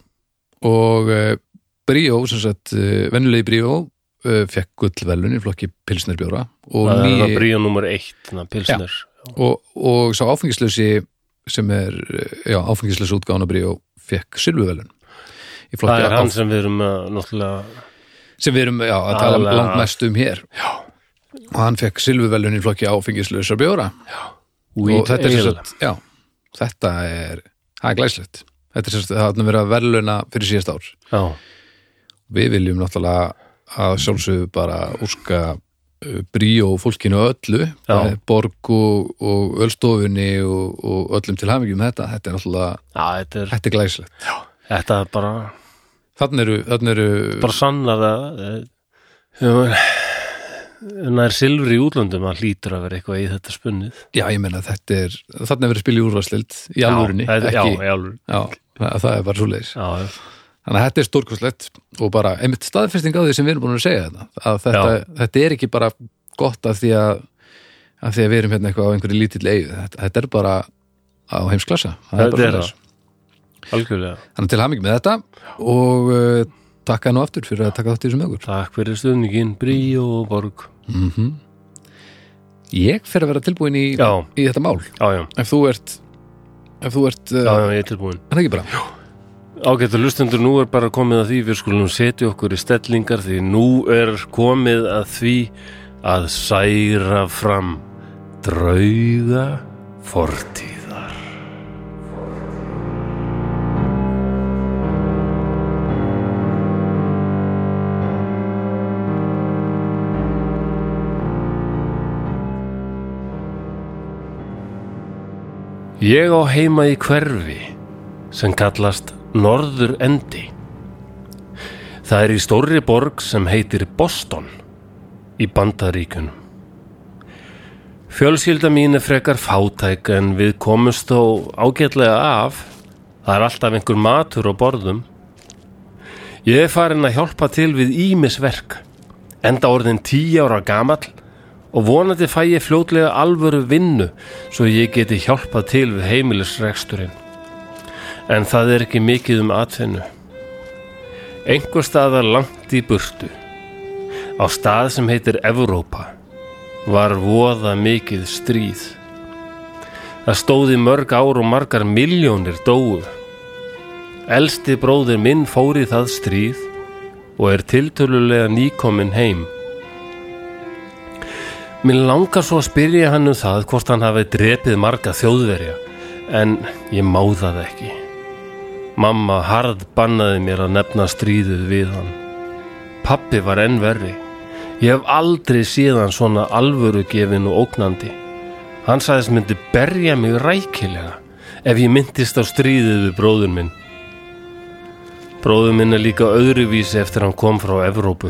og uh, Bríó, sem sagt, uh, venjulegi Bríó uh, fekk gullvelun í flokki pilsnerbjóra og, Það ný, það bríja nummer eitt, þannig að pilsner. Og, og sá áfengislösi sem er, uh, já, áfengislösi útgána Bríó fekk silfuvelun í Það er hann áf- sem við erum að náttúrulega sem við erum já, að tala Aðalega- langt mest um hér. Já. og hann fekk silfuvelun í flokki áfengislösa bjóra. Og þetta er sagt, já, þetta er það er glæslegt þetta er sagt, það verið að verðluna fyrir síðast ár. Já, við viljum náttúrulega að sjálfsögðu bara úrska bríó fólkinu öllu bæði borg og, og ölstofunni og, og öllum til hafingjum þetta. Þetta er náttúrulega, já þetta er þetta er glæslegt Þetta er bara, þannig eru, þannig eru bara sannar að eh, það er silfur í útlöndum að hlýtur að vera eitthvað í þetta spunnið. Já ég meina þetta er, þannig er verið spil í úrvarslild í alvörinni, já, ekki Já, í alvöru já, það, það er bara svo leiðis þannig að þetta er stórkostlegt og bara einmitt staðfesting á því sem við erum búin að segja þetta að þetta, þetta er ekki bara gott af því að af því að við erum hérna eitthvað á einhverju lítill eigi þetta, þetta er bara á heimsklassa. Það bara er svoleiðis. Algjörlega. Þannig til hamingi með þetta og uh, takka nú aftur fyrir að taka þátt í þessum ögur Takk fyrir stuðningin, Brí og Borg. Mm Ég fer að vera tilbúin í, Já. í þetta mál. Já, já, ef þú ert ef þú ert, já, uh, já, ég er tilbúin er það ekki bara? Ágættu lustendur, nú er bara komið að því við skulum setja okkur í stellingar því nú er komið að því að særa fram drauga fortíðar. Ég á heima í hverfi sem kallast Norður Endi. Það er í stórri borg sem heitir Boston í Bandaríkunum. Fjölskylda mín er frekar fátæk en við komumst þó ágætlega af. Það er alltaf einhver matur á borðum. Ég er farin að hjálpa til við ímisverk, enda orðin tíu ára gamall og vonandi fæ ég fljótlega alvöru vinnu svo ég geti hjálpað til við heimilisreksturinn. En það er ekki mikið um atfinnu. Einhver staðar langt í burtu, á stað sem heitir Evrópa, var voða mikið stríð. Það stóði mörg ár og margar miljónir dóu. Elsti bróðir minn fór í það stríð og er tiltölulega nýkomin heim. Mér langar svo að spyrja hann um það hvort hann hafi drepið marga þjóðverja, en ég má það ekki. Mamma harð bannaði mér að nefna stríðið við hann. Pappi var enn verri. Ég hef aldrei síðan svona alvöru gefin og ógnandi. Hann sagðist myndi berja mig rækilega ef ég myndist á stríðið við bróður minn. Bróður minn er líka öðruvísi eftir hann kom frá Evrópu.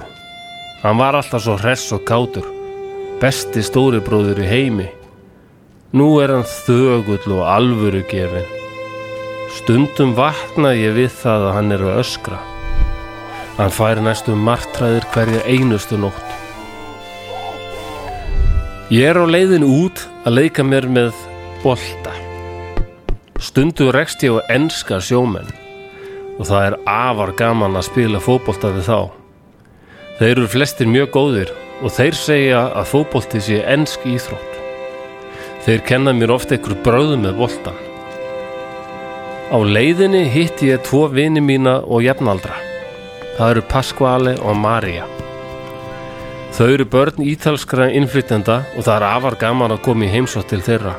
Hann var alltaf svo hress og kátur. Besti stóri bróður í heimi. Nú er hann þögull og alvöru gefin. Stundum vakna ég við það að hann er að öskra. Hann fær næstum martræðir hverja einustu nótt. Ég er á leiðin út að leika mér með bolta. Stundu rekst ég á enska sjómenn og það er afar gaman að spila fótbolta við þá. Þeir eru flestir mjög góðir og þeir segja að fótbolti sé ensk íþrótt. Þeir kenna mér oft einhver bröðu með boltan. Á leiðinni hitti ég tvo vini mína og jafnaldra. Það eru Pasquale og Maria. Þau eru börn ítalskra innflytjenda og það er afar gaman að koma í heimsótt til þeirra.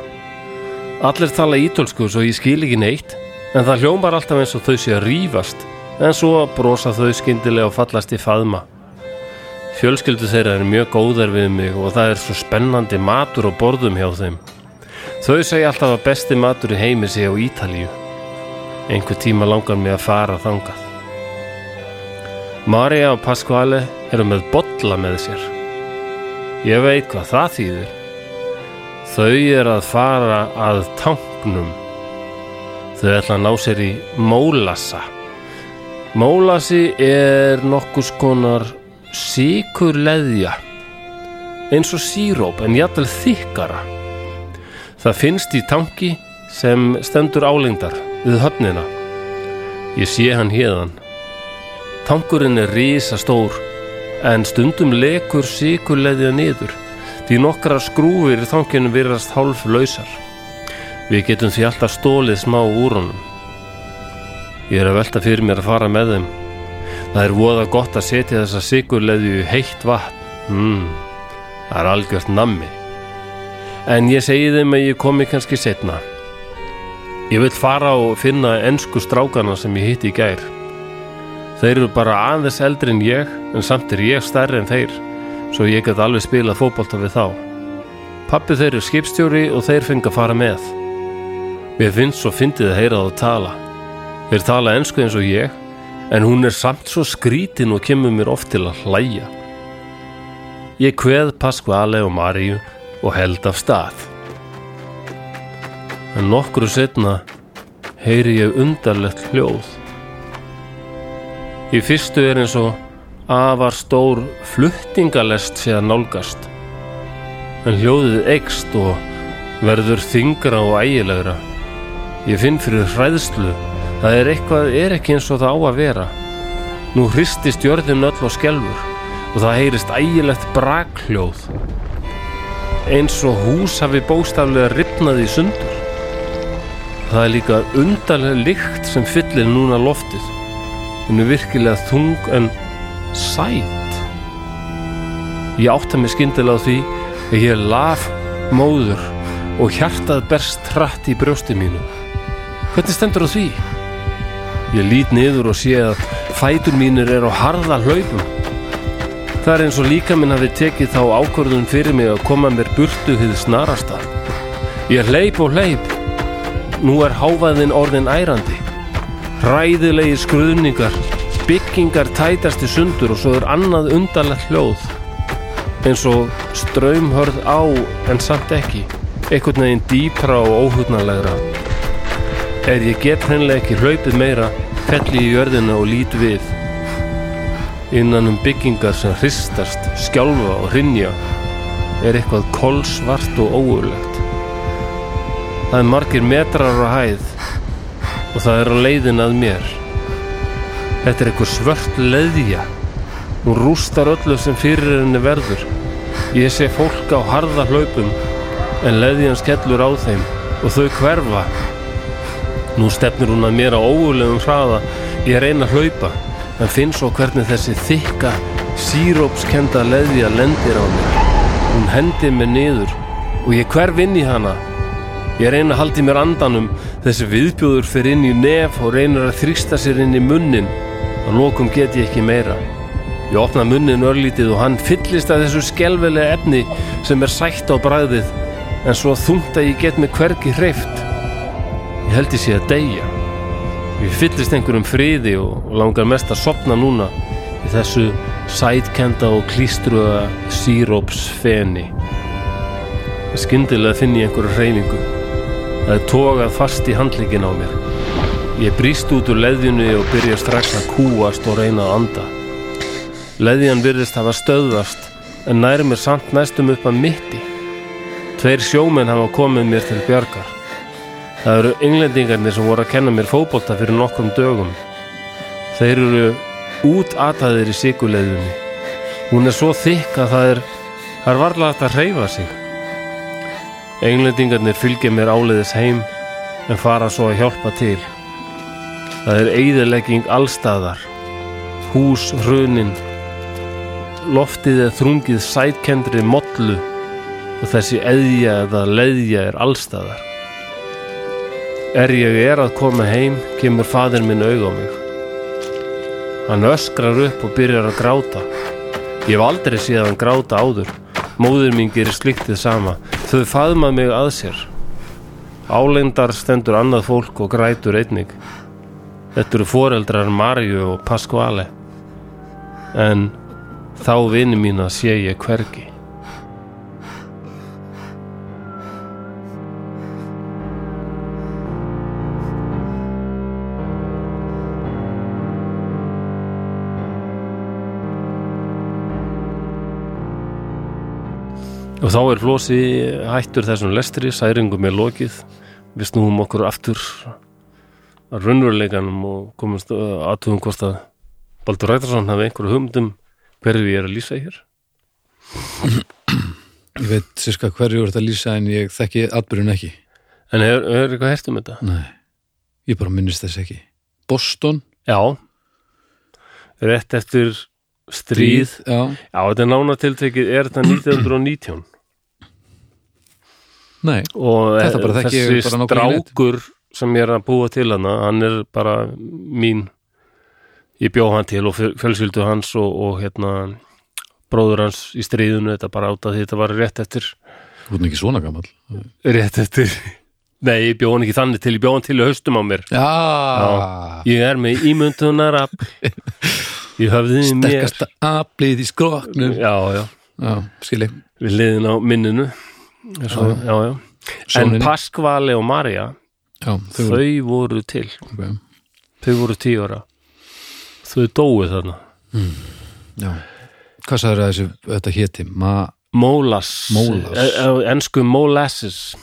Allir tala ítölsku svo ég skil ekki neitt, en það hljómar alltaf eins og þau sé að rífast, en svo brosa þau skyndilega og fallast í faðma. Fjölskyldu þeirra er mjög góðar við mig og það er svo spennandi matur og borðum hjá þeim. Þau segja alltaf að besti matur í heimi sé á Ítalíu. Einhver tíma langar mig að fara þangað. Maria og Pasquale eru með bolla með sér. Ég veit hvað það þýðir. Þau er að fara að tanknum. Þau ætla að ná sér í mólassa. Mólasi er nokkus konar síkur leðja eins og síróp en jafnvel þykkara. Það finnst í tanki sem stendur álengdar við höfnina. Ég sé hann hérðan tankurinn er rísa stór en stundum lekur síkur leðja niður því nokkra skrúfir tankinu virðast hálf lausar við getum því alltaf stólið smá úr honum. Ég er að velta fyrir mér að fara með þeim Það er voða gott að setja þessa sigurleðju í heitt vatn. Mm, það er algjört nammi. En ég segi þeim að ég komi kannski setna. Ég vil fara og finna ennsku strákana sem ég hitti í gær. Þeir eru bara aðeins eldri en ég, en samt er ég stærri en þeir, svo ég get alveg spilað fótbolta við þá. Pappi þeir eru skipstjóri og þeir fengi að fara með. Mér finnst svo fyndið að heyra þá tala. Þeir tala ennsku eins og ég, en hún er samt svo skrítin og kemur mér oft til að hlæja. Ég kveð Pasquale og Maríu og held af stað. En nokkru setna heyri ég undarlegt hljóð. Í fyrstu er eins og afar stór fluttingalest sé að nálgast. En hljóðið eikst og verður þingra og ægilegra. Ég finn fyrir hræðslu Það er eitthvað, er ekki eins og það á að vera. Nú hristist jörðin öll og skelfur og það heyrist ægilegt brakhljóð. Eins og hús hafi bóstaflega ripnað í sundur. Það er líka undarlega lykt sem fyllir núna loftið. Hún er virkilega þung en sætt. Ég átta mig skyndilega á því að ég er laf móður og hjartað berst trætt í brjósti mínu. Hvernig stendur á því? Ég lít niður og sé að fætur mínir er á harða hlaupum. Það er eins og líka minn hafi tekið þá ákvörðun fyrir mig að koma mér burtu hið snarasta. Ég hleyp og hleyp. Nú er háfaðin orðin ærandi. Ræðilegi skruðningar, byggingar tætast í sundur og svo er annað undarlegt hljóð. Eins og ströymhörð á en samt ekki. Ekkert neginn dýpra og óhugnarlegra. Er ég get hreinlega ekki hlaupið meira, felli í jörðina og lít við. Innan um byggingar sem hristast, skjálfa og hrinja er eitthvað kolsvart og óurlegt. Það er margir metrar á hæð og það er á leiðin að mér. Þetta er eitthvað svört leðja. Hún rústar öllu sem fyrir henni verður. Ég sé fólk á harða hlaupum en leðjan skellur á þeim og þau hverfa Nú stefnir hún að mér á ógulegum hraða. Ég reyna að hlaupa en finn svo hvernig þessi þykka sírópskenda leðja lendir á mér. Hún hendir mér niður og ég hverf inn í hana. Ég reyna að haldi mér andanum. Þessi viðbjóður fyrir inn í nef og reynir að þrýsta sér inn í munnin. Og lókum get ég ekki meira. Ég opna munnin örlítið og hann fyllist að þessu skelvelega efni sem er sætt á bræðið en svo þungt að ég get mig hvergi hreift Ég held ég sé að deyja. Ég fyllist einhverjum friði og langar mest að sopna núna í þessu sætkenda og klístruða sírópsfeni. Skyndilega finn ég einhverju hreyfingu. Það er tókað fast í handleikin á mér. Ég brýst út úr leðjunni og byrja strax að kúast og reyna að anda. Leðjan virðist hafa stöðvast en næri mér samt næstum upp að mitti. Tveir sjómenn hafa komið mér til bjargar. Það eru englendingarnir sem voru að kenna mér fókbólta fyrir nokkrum dögum. Þeir eru útataðir í síkuleiðunni. Hún er svo þykk að það er, það er varlega að reyfa sig. Englendingarnir fylgja mér áleiðis heim en fara svo að hjálpa til. Það er eigðilegging allstaðar. Hús, hrunin, loftið er þrungið sætkendri mollu og þessi eðja eða leðja er allstaðar. Er ég er að koma heim, kemur fadir minn auð á mig. Hann öskrar upp og byrjar að gráta. Ég hef aldrei séð hann gráta áður. Móður mín gerir sliktið sama. Þau faðmað mig að sér. Álendar stendur annað fólk og grætur einnig. Þetta eru foreldrar Marju og Pasquale. En þá vini mín að sé ég hvergi. Og þá er Flósi hættur þessum lestri, særingum er lokið. Við snúum okkur aftur að raunveruleikanum og komumst aðtugum hvort að Baldur Rætarsson hafi einhverju hugmyndum hverju ég er að lýsa hér. Ég veit sérska hverju voru þetta að lýsa en ég þekki atbyrjun ekki. En er, er eitthvað hert um þetta? Nei, ég bara minnist þess ekki. Boston, Já. Rétt eftir stríð. já, Já, þetta er nánatiltekið, er þetta 1919? nei, og Þetta bara þekki þessi bara strákur sem ég er að búa til hana hann er bara mín. Ég bjó hann til og fjö- fjölskyldu hans og, og hérna bróður hans í stríðinu þetta bara át að þetta var rétt eftir. Þú erum ekki svona gammal. rétt eftir. Nei, ég bjó hann ekki þannig til, ég bjó hann til í haustum á mér. Já, ég er með ímyndunar mér sterkasta aflið í skroknum. já, já, Já, skilji. við liðin á minninu Svo, Já, já, en. Paskvali og Marja þau þau voru. til Okay. þau voru tíu ára þau dóu þarna Já. Hvað sagður að þessu, þetta héti? Ma Mólas, Mólas. E- Molasses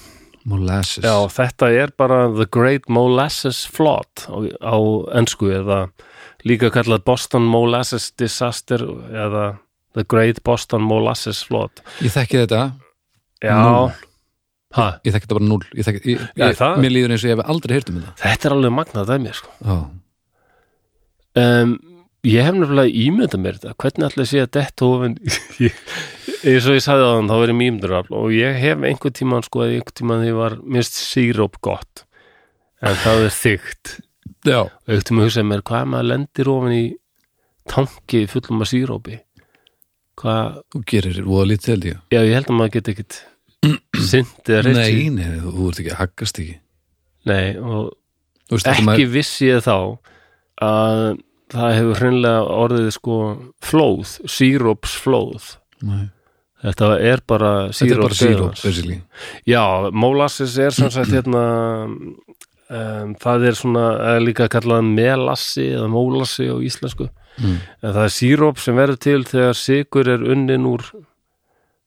molasses. já, þetta er bara The Great Molasses Flood á, á ensku eða líka kallað Boston Molasses Disaster eða The Great Boston Molasses Flood. Ég þekki þetta, já, ha, ég þekki þetta bara null. Ég þekki, ég, Já, ég, það- mér líður eins og ég hef aldrei heyrt um þetta. þetta er alveg magnað dæmi sko. Já, um, ég hef nefnilega ímyndað mér þetta. Hvernig ætla sé að detta ofin eins og ég sagði á þann þá verið mýmdurafl. Og ég hef einhvern tímann sko að einhvern tímann því var mist síróp gott. En það er þygt já. og einhvern tímann hugsaði mér hvað ef maður lendir ofin í tanki fullum af sírópi hvað, Þú gerir voða lítið held ég. já ég held að maður get ekkit synd eða reynt. Nei, nei, þú, ert ekki, haggast ekki. nei og veist, ekki maður- vissi ég þá að það hefur hreinlega orðið sko flóð, sírópsflóð Nei. Þetta er bara Þetta síróp bara síróp, basically. Já, molasses er sem sagt hérna um, það er svona er líka kallað melassi eða mólassi á íslensku. Mm. en það er síróp sem verður til þegar sigur er unnin úr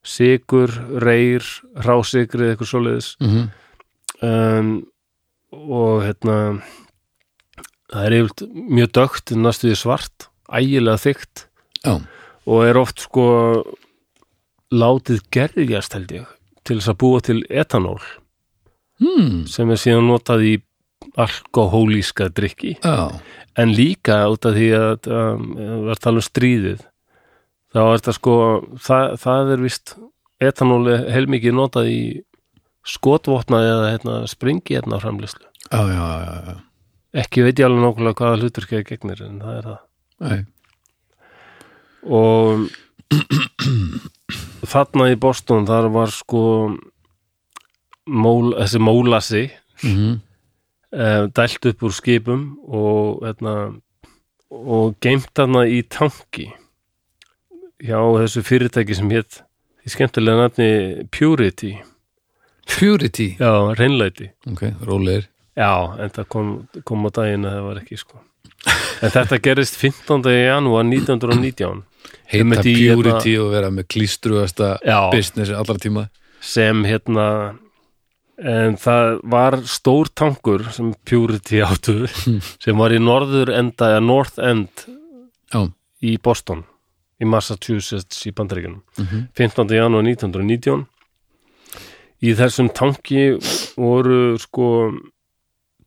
sigur, reyr rásigrið, eitthvað svoleiðis. Mm um, og hérna það er yfirlt mjög dögt næstuði svart, ægilega þykkt. Já, og er oft sko látið gerðjast held ég til þess að búa til etanól. Mm. sem er síðan notað í alkohólíska drikki já, en líka út af því að um, við erum að tala um stríðið þá er þetta sko það, það er vist etanól er heilmikið notað í skotvopna eða hérna, springi hérna framlýslu já. ekki veit ég alveg nákvæmlega hvaða hlutur ekki gegnir en það er það. Nei. og þarna í Boston þar var sko mól, þessi mólasi Mm uh, dælt upp úr skipum og hérna og geimt þarna í tanki hjá þessu fyrirtæki sem hétt í skemmtilega nafni Purity Purity, já, reynlæti ok, rólegir. já, en það kom, kom á daginn að það var ekki sko en þetta gerist 15. janúar 1919 Heita í Purity og vera með klístruasta Já. business allra tíma. sem hérna en það var stór tankur sem Purity áttu sem var í norður enda eða north end Já, í Boston í Massachusetts í Bandaríkjunum Mhm. 15. janúar 1919 í þessum tanki voru sko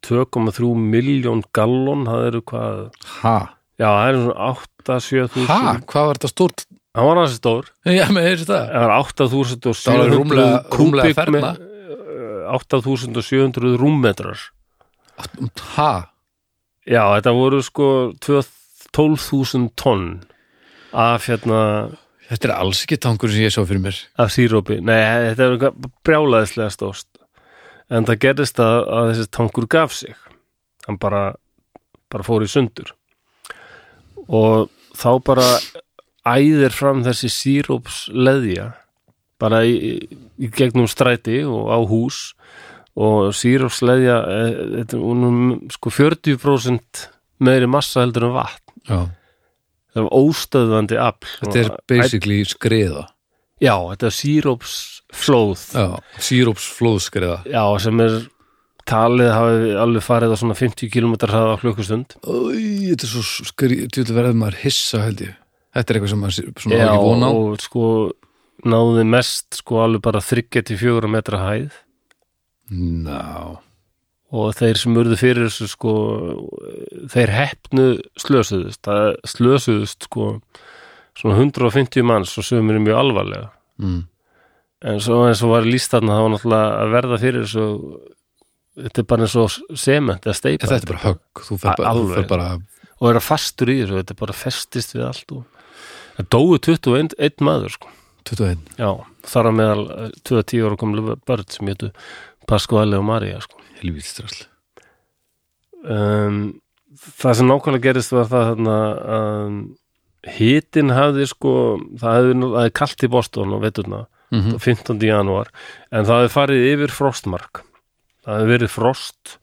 2,3 miljón gallon það eru hvað ha, já það eru svona 8-7 ha, þúsund hvað var þetta stórt? það var aðeins stór Já, með þessi það. það var 8.700 Það var rúmlega- rúmlega ferna. Me- 8.700 rúmmetrar. Ha, já þetta voru sko 12.000 tonn af hérna þetta er alls ekki tankur sem ég sá fyrir mér. af sírópi, nei þetta er brjálaðislega stóst en það gerðist að, að þessi tankur gaf sig. Hann bara, bara fór í sundur. Og þá bara æðir fram þessi sírópsleðja bara í, í gegnum stræti og á hús og sírópsleðja eh, þetta er hún sko 40% meiri massa heldur en vatn. Já, það var óstöðvandi afl. Þetta er basically skriða. já, þetta er sírópsflóð. Já, sírópsflóðskriða. Já, sem er talið hafi alveg farið á svona 50 km hraða Æ, þetta er svo skri, tjóðlega verður maður hissa held ég. Þetta er eitthvað sem maður svona já, ekki vona á. og sko náði mest sko alveg bara 3-4 metra hæð. Ná, og þeir sem urðu fyrir þessu sko þeir heppnu slösuðust. Það slösuðust sko svona 150 manns og sögum er mjög alvarlega. Mm. en svo eins og var líst þarna það var náttúrulega að verða fyrir þessu þetta er bara eins og sement eða steipa Þetta er bara högg Þú fer bara, bara og er að fastur í þessu, þetta er bara festist við allt og það dóu 21 einn maður sko, 21 já, þar að meðal 2-10 ára komlu börn sem hétu Pasquale og Maria sko. Helvíðstrasl um, það sem nákvæmlega gerist var það þarna að hitin hafði sko það hefði, hefði kalt í Boston á veturna mm 15. janúar en það hefði farið yfir frostmark. Það hefði verið frost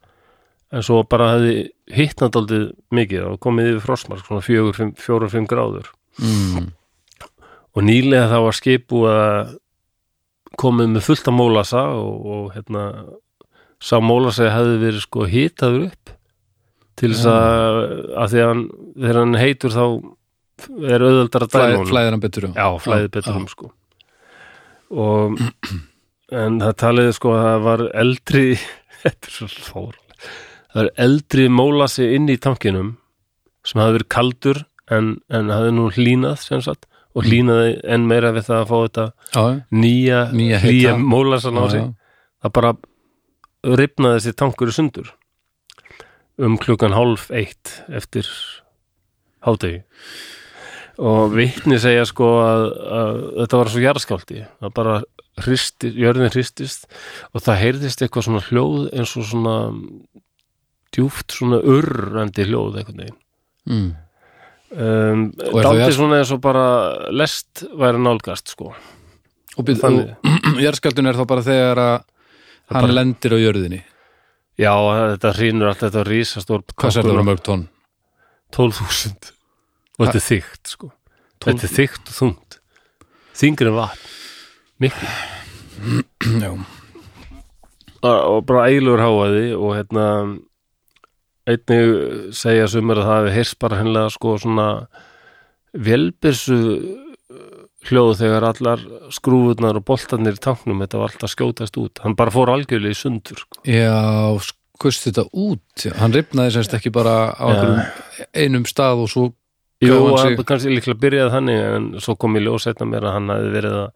en svo bara hefði hittnað aldrei mikið og komið yfir frostmark svona 4-5 gráður. Mm. Og nýlega það var skipu að komið með fullt af mólasa og, og hérna sá mólasa hefði verið sko hitaður upp til þess að, að því að hann, þegar hann heitur þá er auðveldar að dæma honum. Flæðir hann betur já, flæðið betur um sko. Og en það taliði sko að það var eldri þetta er svo fór það var eldri mólasi inn í tankinum sem hafði verið kaldur en, en hafði nú hlínað sem sagt og hlínaði enn meira við það að fá þetta Já, nýja, Nýja hlýja heita. mólasan á sig. Það bara ripnaði þessi tankur í sundur um klukkan hálf eitt eftir hádegi. Og vitni segja sko að, að þetta var svo jarðskáldi það bara hristist, jörðin hristist og það heyrðist eitthvað svona hljóð eins og svona djúft svona urrandi hljóð einhvern veginn. Mm. Um, daldi svona eins og bara lest væri nálgast sko. Og, og jarðskjaldun er þá bara þegar að hann bara- lendir á jörðinni? Já, þetta hrýnur allt þetta rísastór Hvað sér það vera mörg tonn? 12.000 og þetta er þykkt sko. Þetta er þykkt og þungt. Þingri vatn. Miklu. Já, og bara eiginlegur háaði og hérna einnig segja sumir að það hefði heyrst bara hennilega sko svona velbyrsu hljóð þegar allar skrúfurnar og boltarnir í tanknum þetta var alltaf skjótast út hann bara fór algjörlega í sundur sko. já skust þetta út. Hann ripnaði semst ekki bara á Já. einum stað og svo Jú, sig- kannski líklega byrjaði þannig en svo kom í ljós setna mér að hann hefði verið að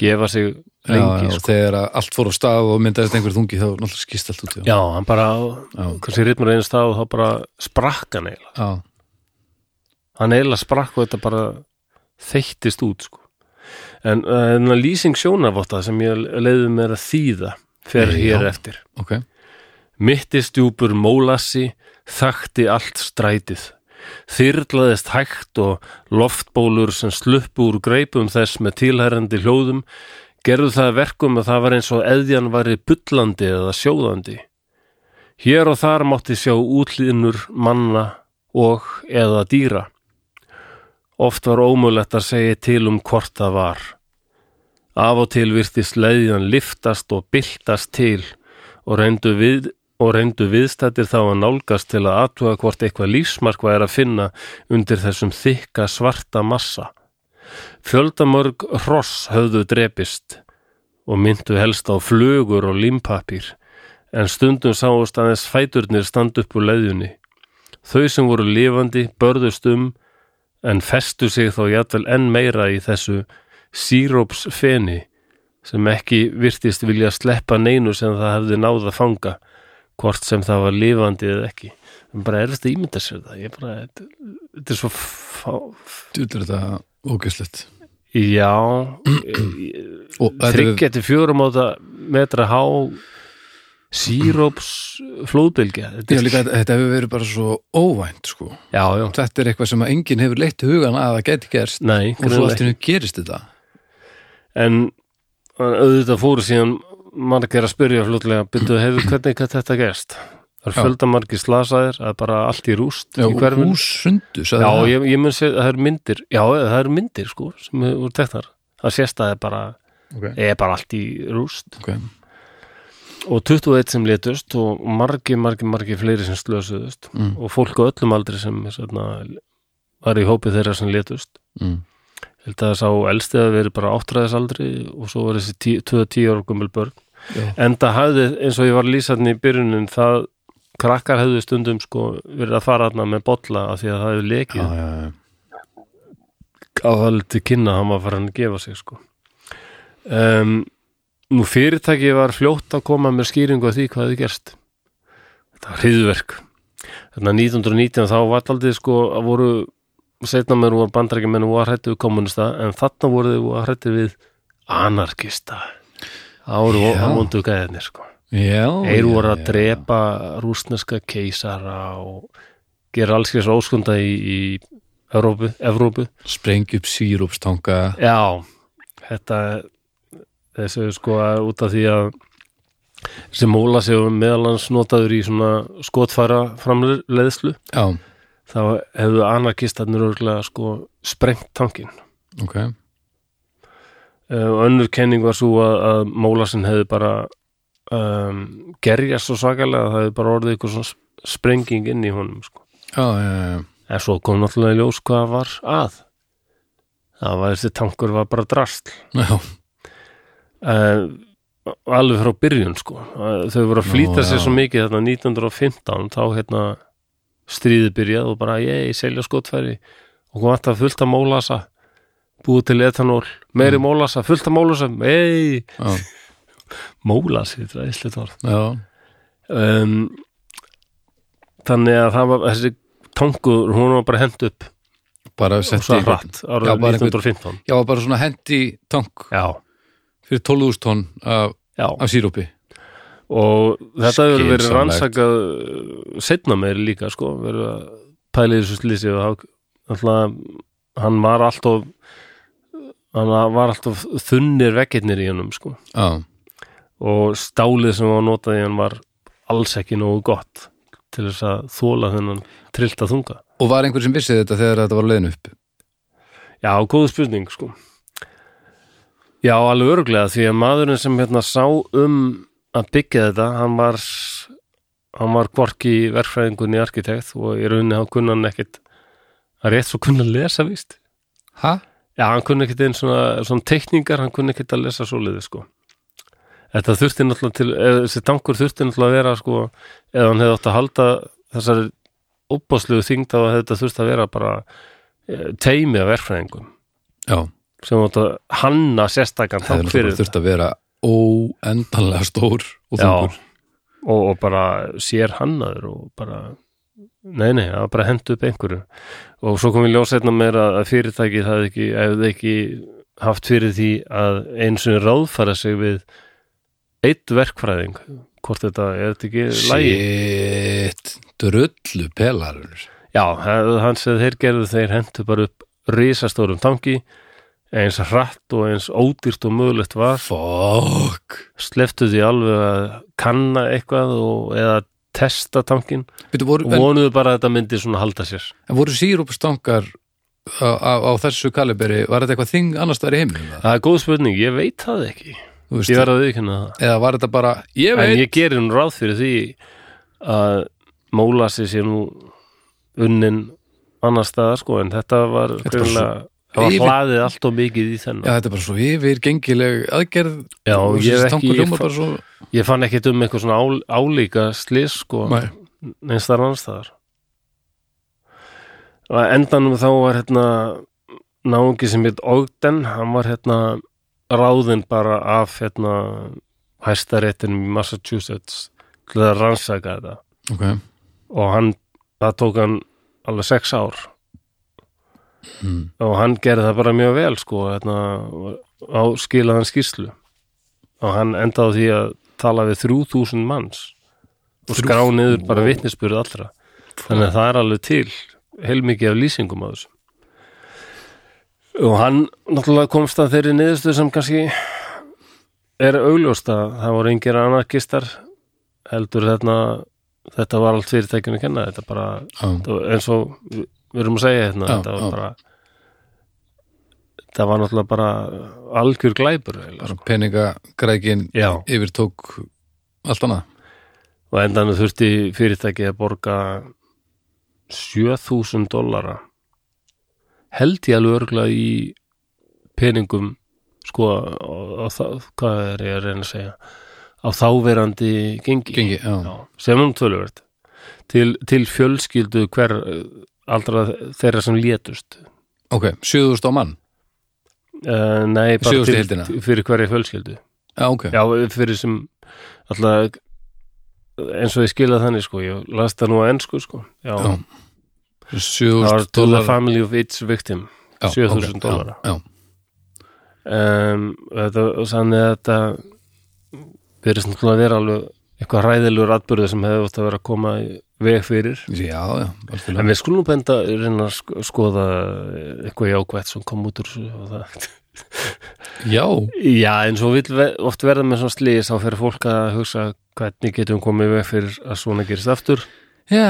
gefa sig já, lengi já, sko. þegar allt fór á stað og myndaðist einhver þungi þá náttúrulega skist allt út já. Já, hann bara, Já. kannski ritmur einu stað og þá bara sprakk hann eiginlega. Já. Hann eiginlega sprakk og þetta bara þeyttist út, sko. En uh, lýsing sjónavotta sem ég leiði mér að þýða fer Já. hér eftir. ok Mittistjúpur mólassi þakti allt strætið. Þyrlaðist hægt og loftbólur sem sluppu úr greipum þess með tilhærandi hljóðum gerðu það að verkum að það var eins og eðjan væri bullandi eða sjóðandi. Hér og þar mátti sjá útlínur manna og eða dýra. Oft var ómulett að segja til um hvort það var. Af og til virtist leiðjan liftast og byltast til og reyndu, við, og reyndu viðstættir þá að nálgast til að athuga hvort eitthvað lífsmark væri að finna undir þessum þykka svarta massa. Fjöldamörg hross höfðu drepist og myndu helst á flugur og límpapír, en stundum sáust aðeins fæturnir stand upp úr leiðjunni. Þau sem voru lifandi börðust um, en festu sig þó jafnvel enn meira í þessu sírópsfeni sem ekki virtist vilja sleppa neinu sem það hefði náð að fanga hvort sem það var lifandi eða ekki. En bara er þetta ímynda sér það. Ég bara, þetta, þetta er svo fá, Djúlir þetta ógæslegt já þetta er- þryggjætti fjórum átta metra há síróps flóðbylgja. Já, þetta er, líka, þetta hefur verið bara svo óvænt sko. já, já, Þetta er eitthvað sem að enginn hefur leitt hugan að það geti gerst. Nei og svo greinilega allt í hennu gerist þetta. En auðvitað fóru síðan margir að spyrja fljótlega byrjuðu hefur hvernig gæti þetta gerst? Það er Já. fjölda margir slasaðir að bara allt í rúst Já, í og hverfinu. hús sundu já, ég, ég mun segja að það eru myndir já, það eru myndir sko sem voru teknar. Það sést að það er bara, ok, er bara allt í rúst. Ok. Og 21 sem letust og margi, margi, margi fleiri sem slösuðust. Mm. og fólk á öllum aldri sem svona, var í hópið þeirra sem letust mm. Held að það sá elsti að veri bara áttræðisaldri og svo var þessi 2-10 ára gummul börn. Já. en það hafði, eins og ég var lýsarni í byrjunin, það krakkar hefðu stundum sko verið að fara þarna með bolla af því að það hefði já, lekið. Já, já, á það liti kynna að hann var farin að gefa sig sko. Um, nú fyrirtæki var fljótt að koma með skýringu af því hvað þið gerst. Þetta var hriðverk þarna 1919 þá var aldrei sko að voru setna mér voru bandrækjumenn og var hrættu við kommunista en þarna voru þið að hrættu við anarkista. Já. að mondu gæðinir sko þeir voru að já. drepa rúsneska keisara og gera alls þess óskunda í, í Evrópu, Evrópu. Sprengja upp sírúpstanga Já, þetta þessu sko að út af því að sem móla sig meðalans notaður í svona skotfæra framleiðslu já, þá hefðu anarkistarnir örgulega sko sprengt tankin ok. Og önnur kenning var svo að, að mólasin hefði bara um, gerjast svo svakalega að það hefði bara orðið eitthvað svona sprenging inn í honum sko. já, já, já, en svo kom náttúrulega í ljós hvað var að. Það var þessi tankur var bara drastl já, uh, alveg frá byrjun sko. Eh, þau voru að flýta sér svo mikið þarna 1915 þá hérna stríði byrjað og bara ég selja skotfæri. Og hún vant að fullta mólasa búið til etanól meiri Mm. mólasa, fullta mólasa ei, mólasi þetta er íslit orð. Um, þannig að það var þessi tankur, hún var bara hend upp. Bara sett í hratt árið bara einhvern- 1915 já, bara svona hendi tank já, fyrir 12.000 tonn af, af sírúpi og þetta hefur verið rannsakað uh, setna meir líka sko, verið að pæla í þessu slísi og alltaf hann var alltof hann var alltof þunnir veggirnir í hennum sko. Já, og stálið sem var notað í hann var alls ekki nógu gott til þess að þóla þennan trillta þunga. Og var einhver sem vissi þetta þegar þetta var leiðin upp? Já, góð spurning sko. Já, alveg örglega því að maðurinn sem hérna sá um að byggja þetta, hann var hann var hvorki verkfræðingunni arkitekt og í rauninni hann kunna hann ekkit hann rétt svo kunna að lesa víst. Ha? Já, hann kunni ekkit einn svona, svona teikningar, hann kunni ekkit að lesa svoleiði sko. Þetta þurfti náttúrulega til, eða, þessi tankur þurfti náttúrulega að vera sko, eða hann hefði átt að halda þessari óbáslugu þyngd að þetta þurfti að vera bara eh, teimi af verkfræðingum. Já, sem átt að hanna sérstakann það er tank fyrir náttúrulega þurft að vera óendanlega stór og þungur. Og, og bara sér hannaður og bara nei, nei, það var bara hendu upp einhverju. Og svo kom við ljós einna meira að fyrirtækið það ekki, hefði ekki haft fyrir því að eins og ráðfæra sig við eitt verkfræðing. Hvort þetta er þetta ekki lægi shit, drullu pelarur Já, hann segði þeir gerðu þeir hendu bara upp risastórum tanki eins hratt og eins ódýrt og mögulegt var. Fuck. Sleftu því alveg að kanna eitthvað og, eða testa tankin voru, og en, vonuðu bara að þetta myndi svona halda sér. En voru sírúpstangar á, á, á þessu kaliberi var þetta eitthvað þing annars í heiminum eða? það er góð spurning, ég veit það ekki. Ég að viðkynna það. Eða var þetta bara, ég en veit ég gerir nú ráð fyrir því að mólasi sé nú unnin annar staðar sko en þetta var Þetta er greinilega það var hlaðið allt og mikið í Já, þennan þetta er bara svo yfir gengileg aðgerð. Já, og ég ekki- ég hljómar fa- bara svo ég fann ekkit um eitthvað svona ál, álíka slis sko Nei. neins þar annars og að endanum þá var hérna náungi sem heit Ogden hann var hérna ráðinn bara af hérna hæstaréttinum í Massachusetts til að rannsaka þetta. Ok, og hann, það tók hann alveg sex ár mm. og hann gerði það bara mjög vel sko hérna, á skilaðan skýrslu. Og hann endaði því að tala við 3000 manns og skrá niður bara vitnisspurð allra. Þannig að það er alveg til heilmikið af lýsingum á þessu. Og hann náttúrulega komst að þeirri niðurstu sem kannski er augljóst að það voru engir anarkistar heldur þetta þetta var allt fyrirtækjun að kenna þetta bara var eins og við erum að segja hérna Já, þetta var já. bara það var náttúrulega bara algjör glæpur bara peningagrækin yfir tók allt annað. Og endanum þurfti fyrirtæki að borga 7000 dollara. Held ég alveg örgulega í peningum sko á, á það, hvað er ég að reyna að segja? Á þáverandi gengi, gengi, sem um töluvert. Til, til fjölskyldu hver aldra þeirra sem létust. Ok, 7000 á mann? Uh, nei, bara til, fyrir hverja fjölskyldu. Já, ok, Já, fyrir sem alltaf eins og ég skilja þannig sko, ég las það nú að ennsku sko já, Já. það var 7000 to the dólar family of each victim Já, 7000 ok, já, dollara. já, um, þetta, og þannig að þetta verið svona að vera alveg eitthvað hræðilegur atbyrðu sem hefði átt að vera að koma í veg fyrir já, já, en við skulum benda reyna að sk- skoða eitthvað jákvætt sem kom út úr já, Já, eins og ve- oft verða með svona slís þá fyrir fólk að hugsa hvernig getum við komið veg fyrir að svona gerist aftur. já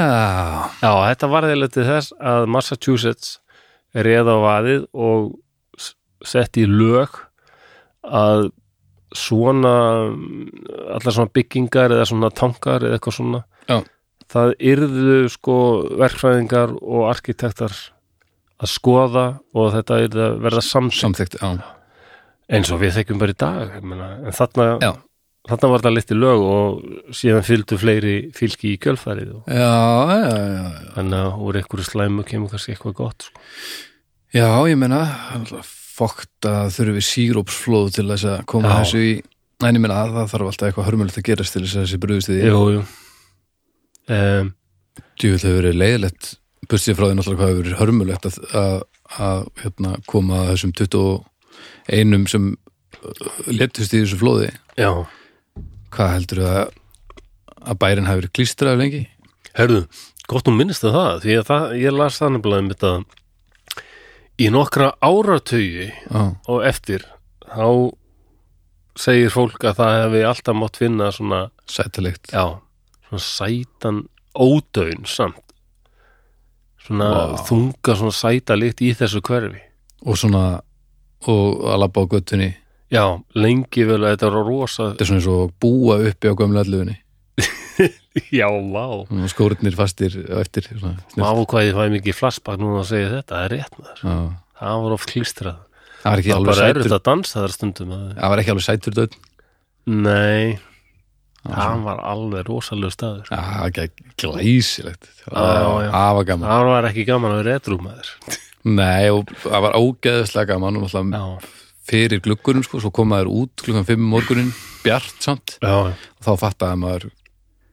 Já, þetta var þeirlega til þess að Massachusetts reða á vaðið og s- setti í lög að svona allar svona byggingar eða svona tankar eða eitthvað svona Já. Það yrðu sko verkfræðingar og arkitektar að skoða og þetta yrði að verða já, eins og við þekkjum bara í dag meina, en þarna, þarna var það litið lög og síðan fylgdu fleiri fylgi í kjölfærið og já, já, já, þannig að úr einhverju slæmu kemur kannski eitthvað gott sko. Já, ég meina, fókt að þurfi sírópsflóð til þess að koma þessu í Næ, ég meina að það þarf alltaf eitthvað hörmulegt að gerast til þess að þessi því Jú, jú um, Djúvill hefur verið leiðilegt Bustið frá því náttúrulega hvað hefur verið hörmulegt að, að, að hérna, koma að þessum 21 sem letust í þessu flóði. Já, Hvað heldur að, að bærin hafi verið klístraði lengi? herðu, gott um minnist að það því að það, ég las það nefnilega um þetta í nokkra áratögi Já, og eftir þá segir fólk að það hefði alltaf mátt finna svona sættalegt Já, svona sætan ódöun samt. Svona Vá. þunga svona sæta líkt í þessu hverfi. Og svona og að labba á göttunni Já, lengi vel að þetta var rosa Þetta er svona eins og búa uppi á gömlu allugunni Já, vá. Skóritnir fastir eftir Má snilt. hvað ég fæ mikið flashback núna að segja þetta, það er rétt maður. Já. Það var oft klístrað Það var bara erfitt að dansa þar stundum að... Það var ekki alveg sætur döð Nei, það var alveg rosalega staður það var ekki glæsilegt. Það var gaman. Það var ekki gaman að vera edrú maður. Nei, það var ógeðslega gaman Já, fyrir gluggunum sko, svo kom maður út klukkan 5 um morgunin, bjart samt. Já, og þá fattaði maður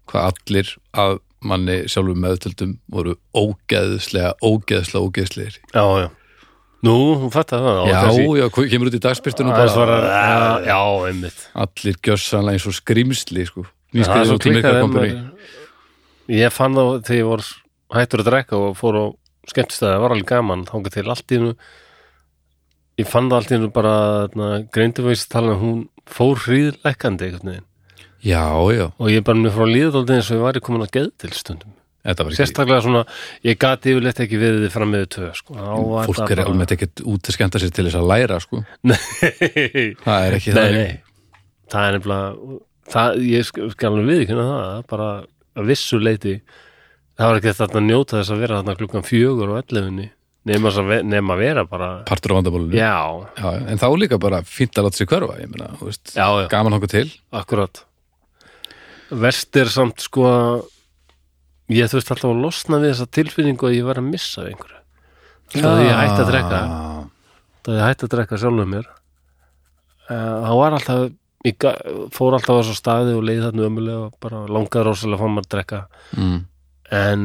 hvað allir að manni sjálfur meðtöldum voru ógeðslega, ógeðslega, ógeðslegir. Já, já Nú, hún fattar það Já, kannski- já, kemur út í dagspyrtunum Það er bara, bara, já, já, einmitt. Allir gjössanlega eins og skrimsli sko. Það er svo klikkað Ég fann þá þegar ég var hættur að drekka og fór á skemmtistæði, það var alveg gaman þangað til allt í hennu ég fann það allt í hennu bara greinduveist tala um hún fór veginn. Já, já, og ég bara mér frá líðaldið eins og ég væri komin að geð til stundum sérstaklega svona, ég gati yfirleitt ekki verið þið fram með tvö sko. Þá var fólk er almennt ekkert út að skemmta sér til þess að læra sko. Nei, það er ekki nei, það nei. Það er nefnilega það, ég sk- skal alveg viðkynna það það bara að vissu leiti það var ekki þetta að njóta þess að vera þarna klukkan fjögur og ellefinni nema, að vera bara partur á vandabólinu já, Já, já, en þá líka bara fínt að láta sig hverfa þú veist, já, já, gaman okkur til. Akkurat. Verst er samt sko að ég veist alltaf að losna við þessa tilfinningu að ég var að missa af einhverju. Það að ég hætti að drekka það að ég hætti að drekka sjálfum mér Eh, það var alltaf ég fór alltaf á þessu staði og leið þarna ömulega og bara langaði rosalega að fá maður að drekka. Mm. en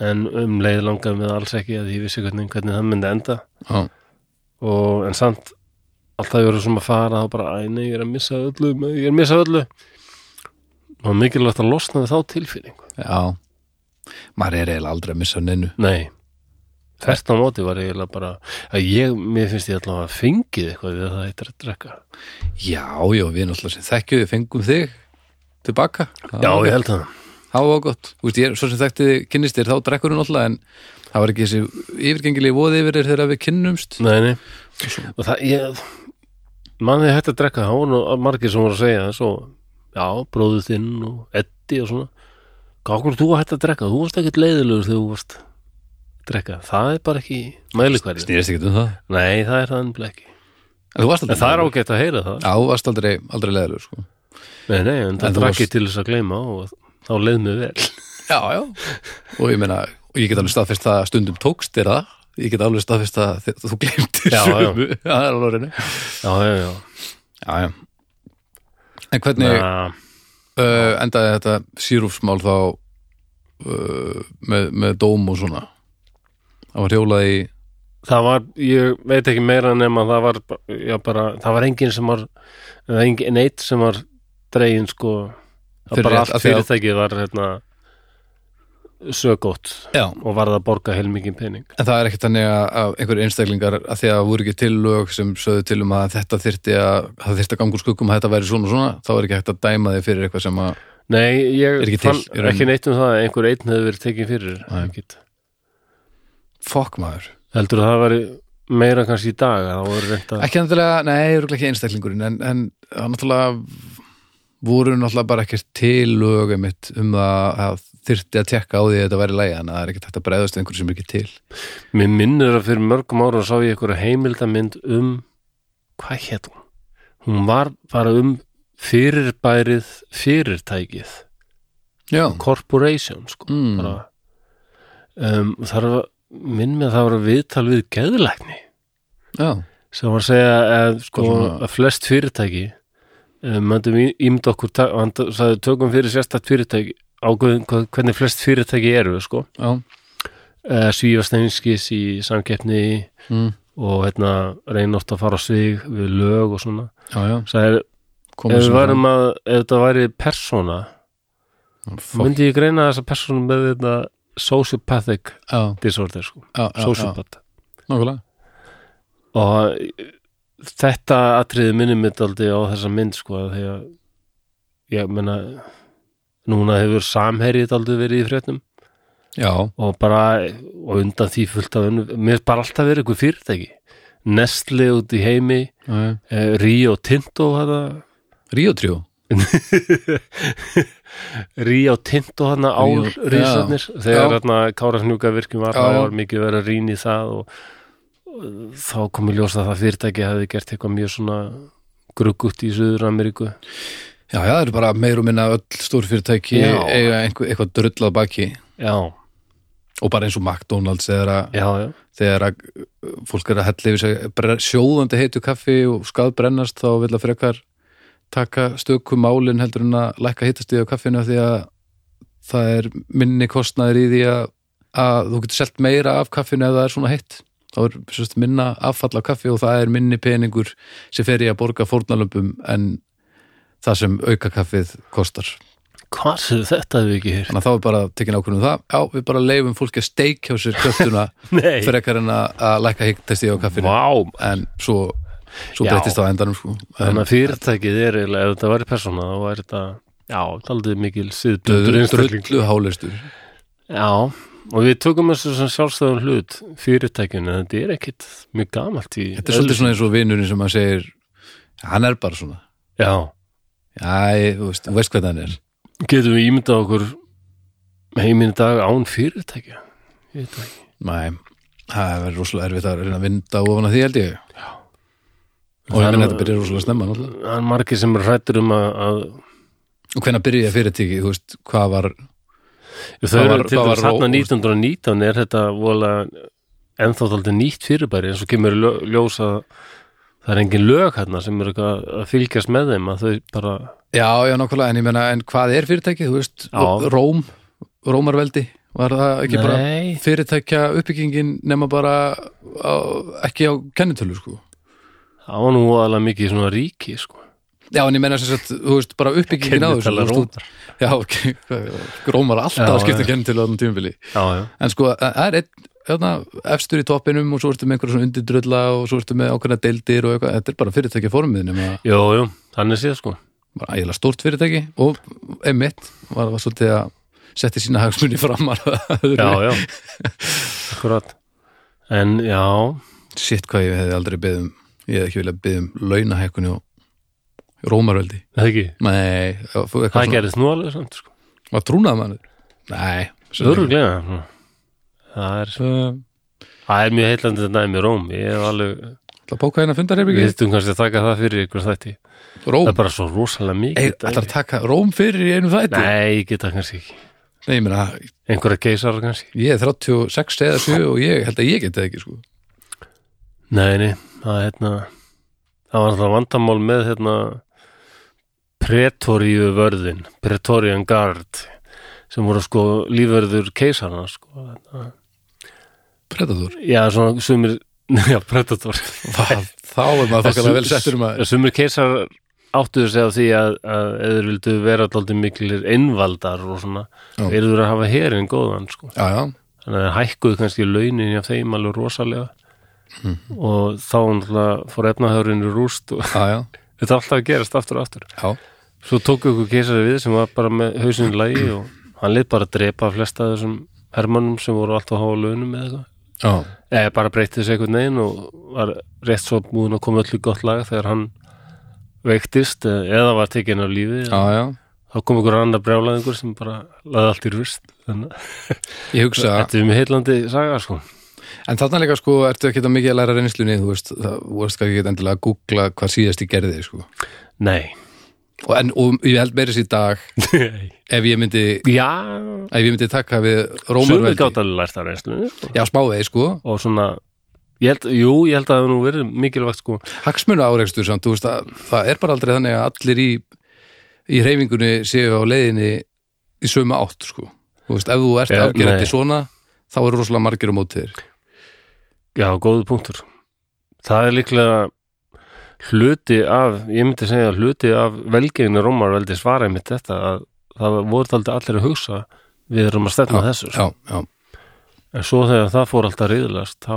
en um leið langaði mig alls ekki að ég vissi hvernig, hvernig það myndi enda. Já, og en samt alltaf ég verið sem að fara og bara, æ nei, ég er að missa öllu ég er að missa öllu og mikilvægt að losna þá tilfinningu. Já. Maður er eiginlega aldrei að missa neinu. Nei, á móti var eiginlega bara að ég, mér finnst ég allavega að fengið eitthvað við að það heitir að drekka. Já, já, við náttúrulega sem þekkju við fengum þig tilbaka. Já, ég held það. Það var gott. Þú veist, ég, svo sem þekkti kynnist þér þá drekkur hún alltaf en það var ekki þessi yfirgengilegi voði yfir þér þegar við kynnumst Nei, nei, og það, ég mann þið hægt að drekka, það voru nú margir sem voru að segja svo, já, bróðu þinn og Eddi og svona. Gákur þú að hægt að drekka, þú varst ekkert leiðilegur þegar þú varst að drekka, það er bara ekki mælikværi, Snýrist ekki um það? Nei, það er það ekki. En varst aldrei en það er ágætt að heyra það. Já, þú varst aldrei, aldrei leðalur sko. nei, nei, en En það þú drakki varst- til þess að gleyma og þá leið mér vel. Já, já. Og ég meina, og ég get alveg staðfest að stundum tókst þér það. Ég get alveg staðfest að þú glemtir já, já, já, Já, já En hvernig uh, endaði þetta sírúfsmál þá uh, með, með dóm og svona? Það var hjólað í það var, ég veit ekki meira nema það var, já, bara, það var enginn sem var, enginn eitt sem var dregin sko. Það bara allt fyrirtækið var hérna sögótt og varð að borga heilmikinn pening. En það er ekkert þannig að, einhverjir einstaklingar að því að voru ekki til lög sem sögðu til um að þetta þyrfti að það þyrfti að gangur skuggum að þetta væri svona og svona þá er ekki hægt að dæma þig fyrir eitthvað sem að Nei, ég Er ekki til, fann rauninni. ekki neitt um það að einhver einn hefði verið tekið fyrir fokk maður. Heldur að það væri meira kannski í dag að það voru reynt að ekki endilega, nei, ekki einstaklingurinn en, en það náttúrulega voru náttúrulega bara ekkert til lög einmitt um að þyrfti að tekka á því að þetta væri lægi en það er ekkert hægt að bregðast við einhverju sem ekki til. Mér minnir að fyrir mörgum ára sá ég einhverja heimildamynd um hvað hétt hún? Hún var bara um fyrirbærið fyrirtækið. Já, corporation sko Mm. um, það var minn með að það var viðtal við geðlækni. Já, sem var að segja að, sko, að flest fyrirtæki möndum ímd okkur hann sagði tökum fyrir sérstætt fyrirtæki hvað- hvernig flest fyrirtæki eru sko. uh, svífast einskis í samkeppni mm, og hérna reyna oft að fara á svig við lög og svona. Já, já, sagði, ef við varum að ef þetta væri persóna myndi ég greina þessa persónu með þetta sociopathic Já, disorder sko, nákvæmlega. Og þetta atriði minni mitt aldrei á þessa mynd sko að því að ég menna núna hefur samherjið aldrei verið í fréttum. Já, og bara og undan því fullt af önnu mér er bara alltaf verið einhver fyrirtæki. Nestle út í heimi eh, Rio Tinto hana, Ríó tríó Rio Tinto hana Rio- álrísarnir já. þegar Já. hérna Kára Hnjúka virkjum var mikið verið að rýna í það og þá kom í ljós að það fyrirtæki hefði gert eitthvað mjög svona gruggutt í Suður Ameríku Já, já, það eru bara meir og minna öll stór fyrirtæki Já. eiga eitthvað drullað baki. Já, og bara eins og McDonalds þegar já, já, þegar að uh, fólk er að hella yfir sig sjóðandi heitu kaffi og skað brennast þá vil að frekar taka stöku málin heldur en að lækka hittastíð á kaffinu af því að það er minni kostnaður í því að, að þú getur selt meira af kaffinu ef það er svona heitt þá er sérst, minna affall af kaffi og það er minni peningur sem fer í að borga fórnalömpum en það sem auka kaffið kostar. Hvað sér þetta hefur ekki hér þannig að þá er bara tekin ákvörðum það. Já, við bara leifum fólki að steik hjá sér kjöftuna nei, frekar en að, að lækka hittastíð á kaffinu. Vá. En svo, svo breytist það á endanum sko. þannig að fyrirtækið er eiginlega, ef þetta væri persóna þá væri þetta, já, taldið mikil siðbundur drullu hálistur já, og við tökum þessu sem sjálfstæðun hlut fyrirtækinu, en þetta er ekkit mjög gamalt í þetta er svolítið svona eins og vinurinn sem að segir hann er bara svona. Já, já, þú veist, veist hvað hann er. Getum við ímyndað okkur heiminn dag án fyrirtækja? Nei, það verður rosalega erfitt að reyna að vinda ofan að því held ég. Og ég er meina nú- þetta byrjar rosalega snemma náttúrulega. það er margir sem er hrættur um að, að og hvenær byrjaði fyrirtæki, þú veist, hvað var þau eru var- til dæmis þarna ró- 1919 er þetta vola ennþá þáttið nýtt fyrirbæri eins og kemur ljós að það er engin lög hérna sem er eitthvað að fylgjast með þeim að þau bara já, já, nákvæmlega, en ég meina, en hvað er fyrirtæki, þú veist, Já. Róm Rómarveldi, var það ekki bara Nei, fyrirtækja uppbyggingin nema bara á, ekki á kennitölu, sko það var nú alveg mikið svona ríki sko. Já, en ég meina sem sagt, þú veist, bara uppbyggingin á þessu þú- Já, ok, Rómar alltaf Já, að skipta þannig tímabili. Já, já, En sko, það er einn hérna, efstur í toppinum og svo ertu með einhverja svona undurdrölla og svo ertu með ákveðna deildir og eitthvað, þetta er bara fyrirtækja formið jú, jú, þannig séð sko. Bara ægilega stórt fyrirtæki og einmitt var, var svolítið að setti sína hagsmunni framar já, já. Akkurat. En já, Sitt hvað ég hefði aldrei beðum ég hefði ekki viljað beðum launahækkunni og það ekki? Nei, það það gerist nú alveg samt sko. Var trúnað mann? Nei öruglega það er, Það það er mjög heillandi þetta dæmi Róm. Ég hef alveg, að bóka hérna fundarherbyggi við þurfum kannski að taka það fyrir ykkur þætti, Róm, það er bara svo rosalega mikið Ei, ætlar að taka Róm fyrir í einu þætti? nei, ég get það kannski ekki. Nei, ég meina, einhverja keisar kannski. ég er 36 eða 7 og ég held að ég geti það ekki sko. Nei, nei, það er hérna það var það vandamál með hérna pretoríu vörðin pretorian guard sem voru sko lífverður keisarna sko. Predator? Já, svona sumir já, predator. Vá, Þá er maður þokkalega vel settur að sumir keisar áttuðu á því að, að eður vildu vera alltaf miklir innvaldar og svona, Já. eður að hafa herinn góðan sko. Já, já, þannig að hækkuðu kannski launin hjá þeim alveg rosalega. Mhm. og þá fór efnahörinn í rúst og já, já, þetta alltaf að gerast aftur og aftur já. svo tók ykkur keisari við sem var bara með hausinn í lagi og hann lit bara að drepa flesta af þessum hermannum sem voru alltaf að hafa launum eitthvað já. eða bara breytið þessu einhvern veginn og var rétt svo múin að koma öllu gott lag þegar hann veiktist eða var tekinn af lífi já, já. þá kom ykkur annar brjálæðingur sem bara laði allt í rust Ég hugsa, þetta er mjög heillandi saga sko en þarna líka sko, ertu ekki að mikið að læra reynslunni, þú veist, það, þú veist ekki endilega að googla hvað síðast ég gerði, sko. nei Og, en, og ég held meira sér í dag, ef ég myndi, já, ef ég myndi taka við Rómarveldi. gátt alveg lært af reynslunni sko. Já, smávegi, sko. og svona ég held, jú, ég held að það nú verið mikilvægt sko Hagsmunu áreikstur samt, þú veist, að, það er bara aldrei þannig að allir í, í reyfingunni séu á leiðinni í sömu átt, sko. Þú veist, ef þú ert afgerandi svona, þá eru rosalega margir á móti þér. Já, góðu punktur. Það er líklega hluti af, ég myndi segja hluti af velgengni Rómarveldi svara einmitt þetta að það voru aldrei allir að hugsa við erum að stefna þessu. sko. Já, já, En svo þegar það fór alltaf riðlast, þá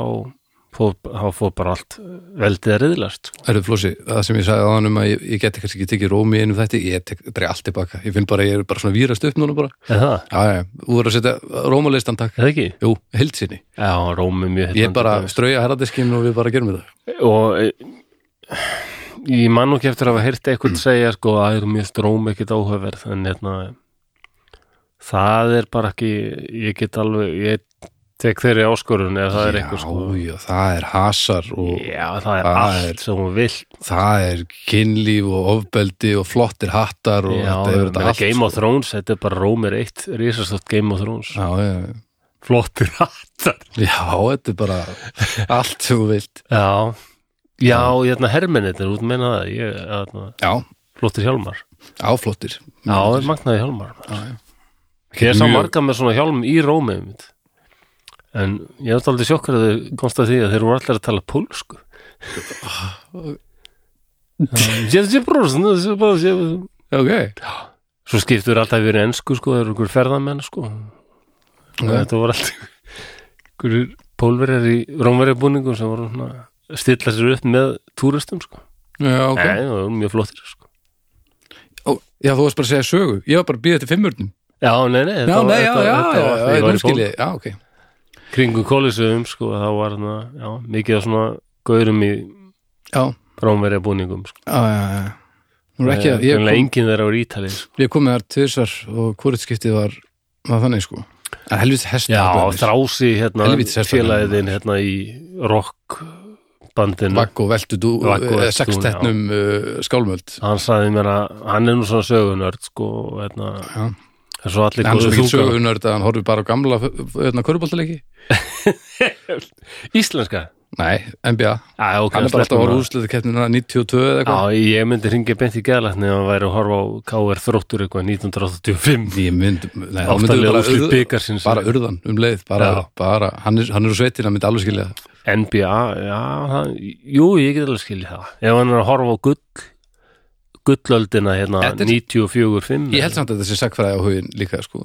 þá fór bara allt veldið að riðlast. Sko. Erðu Flósi, það sem ég sagði á hann um að ég, ég geti kannski ekki tekið rómi í einu þetta, ég dreg allt tilbaka. Ég finn bara, að ég er bara svona vírast upp núna bara. Það? Já, já, þú verður að setja rómalistan takk. Það ekki? Jú, heilsinni. Já, Róm er mjög Ég er bara heillandi. strauja herradiskinn og við bara gerum þetta. Og e, ég man nú ekki eftir að hafa heyrt eitthvað segja sko að það er mjög stróm ekkit áhugaverð en hérna það er bara ekki ég get alveg, ég tek þeirri áskorun ef það er eitthvað sko Já, já, það er hasar og Já, það er Það allt er- sem hún vill það er kynlíf og ofbeldi og flottir hattar og Já, þetta er þetta allt. Game of sko. Thrones, þetta er bara Rómir eitt risastótt Game of Thrones Já, já, já. Flottir hattar Já, þetta er bara allt sem þú vilt. Já, já, hérna hermennir út meina það, ég, hérna, Já, flottir hjálmar já, flottir. Já, það er magnaði hjálmar Já, já. Ég sá Mjög- marga með svona hjálm í Rómi einmitt. En ég hef aldrei sjokkar að þau komst að því að þeir voru allir að tala pólsku Jési brúsn Ok. Svo skiptur alltaf verið ensku sko, þeir eru ykkur ferðamenn sko. Þetta voru alltaf ykkur pólverjar í rómverjar búningum sem voru svona að stilla sér upp með túristum sko Já, ok. Nei, það voru mjög flottir sko Ó, já, þú varst bara að segja sögu. Ég var bara að býða til fimmurnum. Já, nei, nei Já, þetta var- nei, já, þetta- já, þetta já, var já, þegar ég já, var í nú skil ég. Já, ok. Kringum kólisöfum sko, þá var þarna, já, mikið af svona gaurum í Já, rámverja búningum sko. já, já, já. Er ekki að, ég Ég enginn þeirra á Ítali sko. ég kom með þar tvisar og hvort skiptið var, var þannig, sko. En helvits hesta. Já, þrási hérna, félagðin hérna í rock bandinu Vagg og veltu dú, Vagg og eh, sextetnum uh, skálmöld. hann sagði mér að hann er nú svona sögunörd sko, hérna, Er svo allir Hann góðu þungar sögunörd að hann horfir bara á gamla hérna, köruboltaleiki. Íslenska? Nei, NBA. Já, ok, Hann er bara alltaf að horfa úrslutu keppnina 92 eða eitthvað. Já, ég myndi ringi beint í ef hann væri að horfa á KR þróttur eitthvað 1985 Ég mynd, nei, við Áttalega bara, úrslit urð, byggarsins bara urðan um leið, bara, Já. bara hann, er, hann er úr sveitin, hann myndi alveg skilja það. NBA, já, það, jú, ég get alveg skilja það ef hann er að horfa á gull gullöldina hérna Þetta er- 94-5 Ég held samt að þessi sagfræði á hugin líka, sko?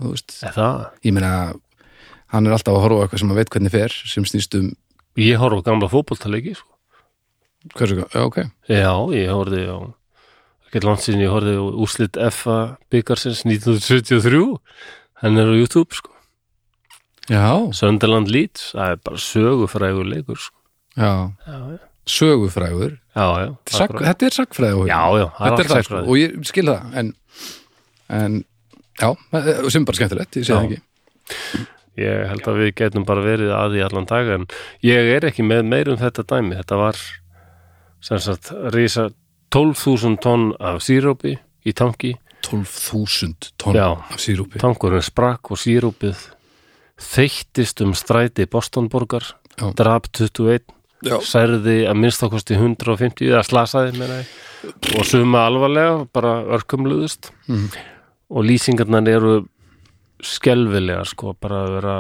Ég meina, hann er alltaf að horfa eitthvað sem hann veit hvernig fer, sem snýst um, Ég horfa gamla fótboltaleiki sko. hversu, ok. Já, ég horfði á ekki langt sinni ég horfði á úslit FA byggarsins 1973 Hann er á YouTube sko Já, Sunderland Leeds, það er bara sögufrægur leikur sko. já, Já, já, sögufrægur já, já, Sak. Þetta er sagfræði og ég skil það en, en já, sem bara skemmtilegt, ég það ekki Ég held að við getum bara verið að því allan dag en ég er ekki með meir um þetta dæmi. Þetta var sem sagt rísa 12.000 tonn af sírópi í tanki. 12.000 tonn Já. af sírúpi Tankurinn sprakk og sírópið þeyttist um stræti Bostonborgar, drap 21, Já. særði að minnstakosti 150 eða slasaði meina og suma alvarlega, bara örkumluðust. Mhm. og lýsingarnar eru skelfilegar sko, bara að vera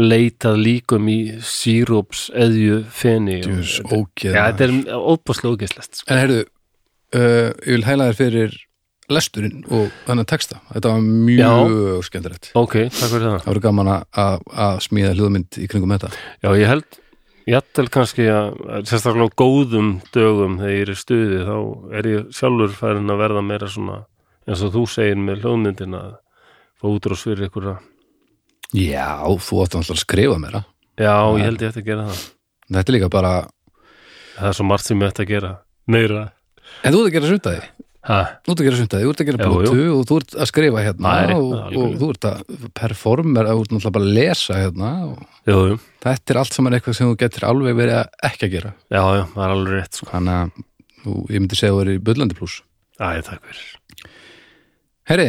leitað líkum í síróps eðju feni og- Djús, ógeð Já, þetta er óbúslega ógeðslegt sko. En heyrðu, uh, ég vil hæla þér fyrir lesturinn og þannig texta. Þetta var mjög skemmtilegt. Ok, takk fyrir það. Það voru gaman að að smíða hljóðmynd í kringum þetta. Já, ég held Jættel kannski að sérstaklega góðum dögum þegar ég er í stuði þá er ég sjálfur færin að verða meira svona eins og þú segir með hljóðmyndin að fá útrás fyrir ykkur Já, þú átti alltaf að skrifa meira. Já, ég held ég ætti að gera það. Þetta er líka bara Það er svo margt sem ég ætti að gera meira. En þú ert að gera Ha, Þú ert að gera sundaði, þú ert að gera blótu og þú ert að skrifa hérna rétt, og, og þú ert að performer þú ert náttúrulega bara að lesa hérna og jú, jú, þetta er allt saman eitthvað sem þú getur alveg verið að ekki að gera. Já, já, það er alveg rétt sko. þannig að þú, ég myndi segja að þú er í Böllandi pluss Æ, takk fyrir. Herri,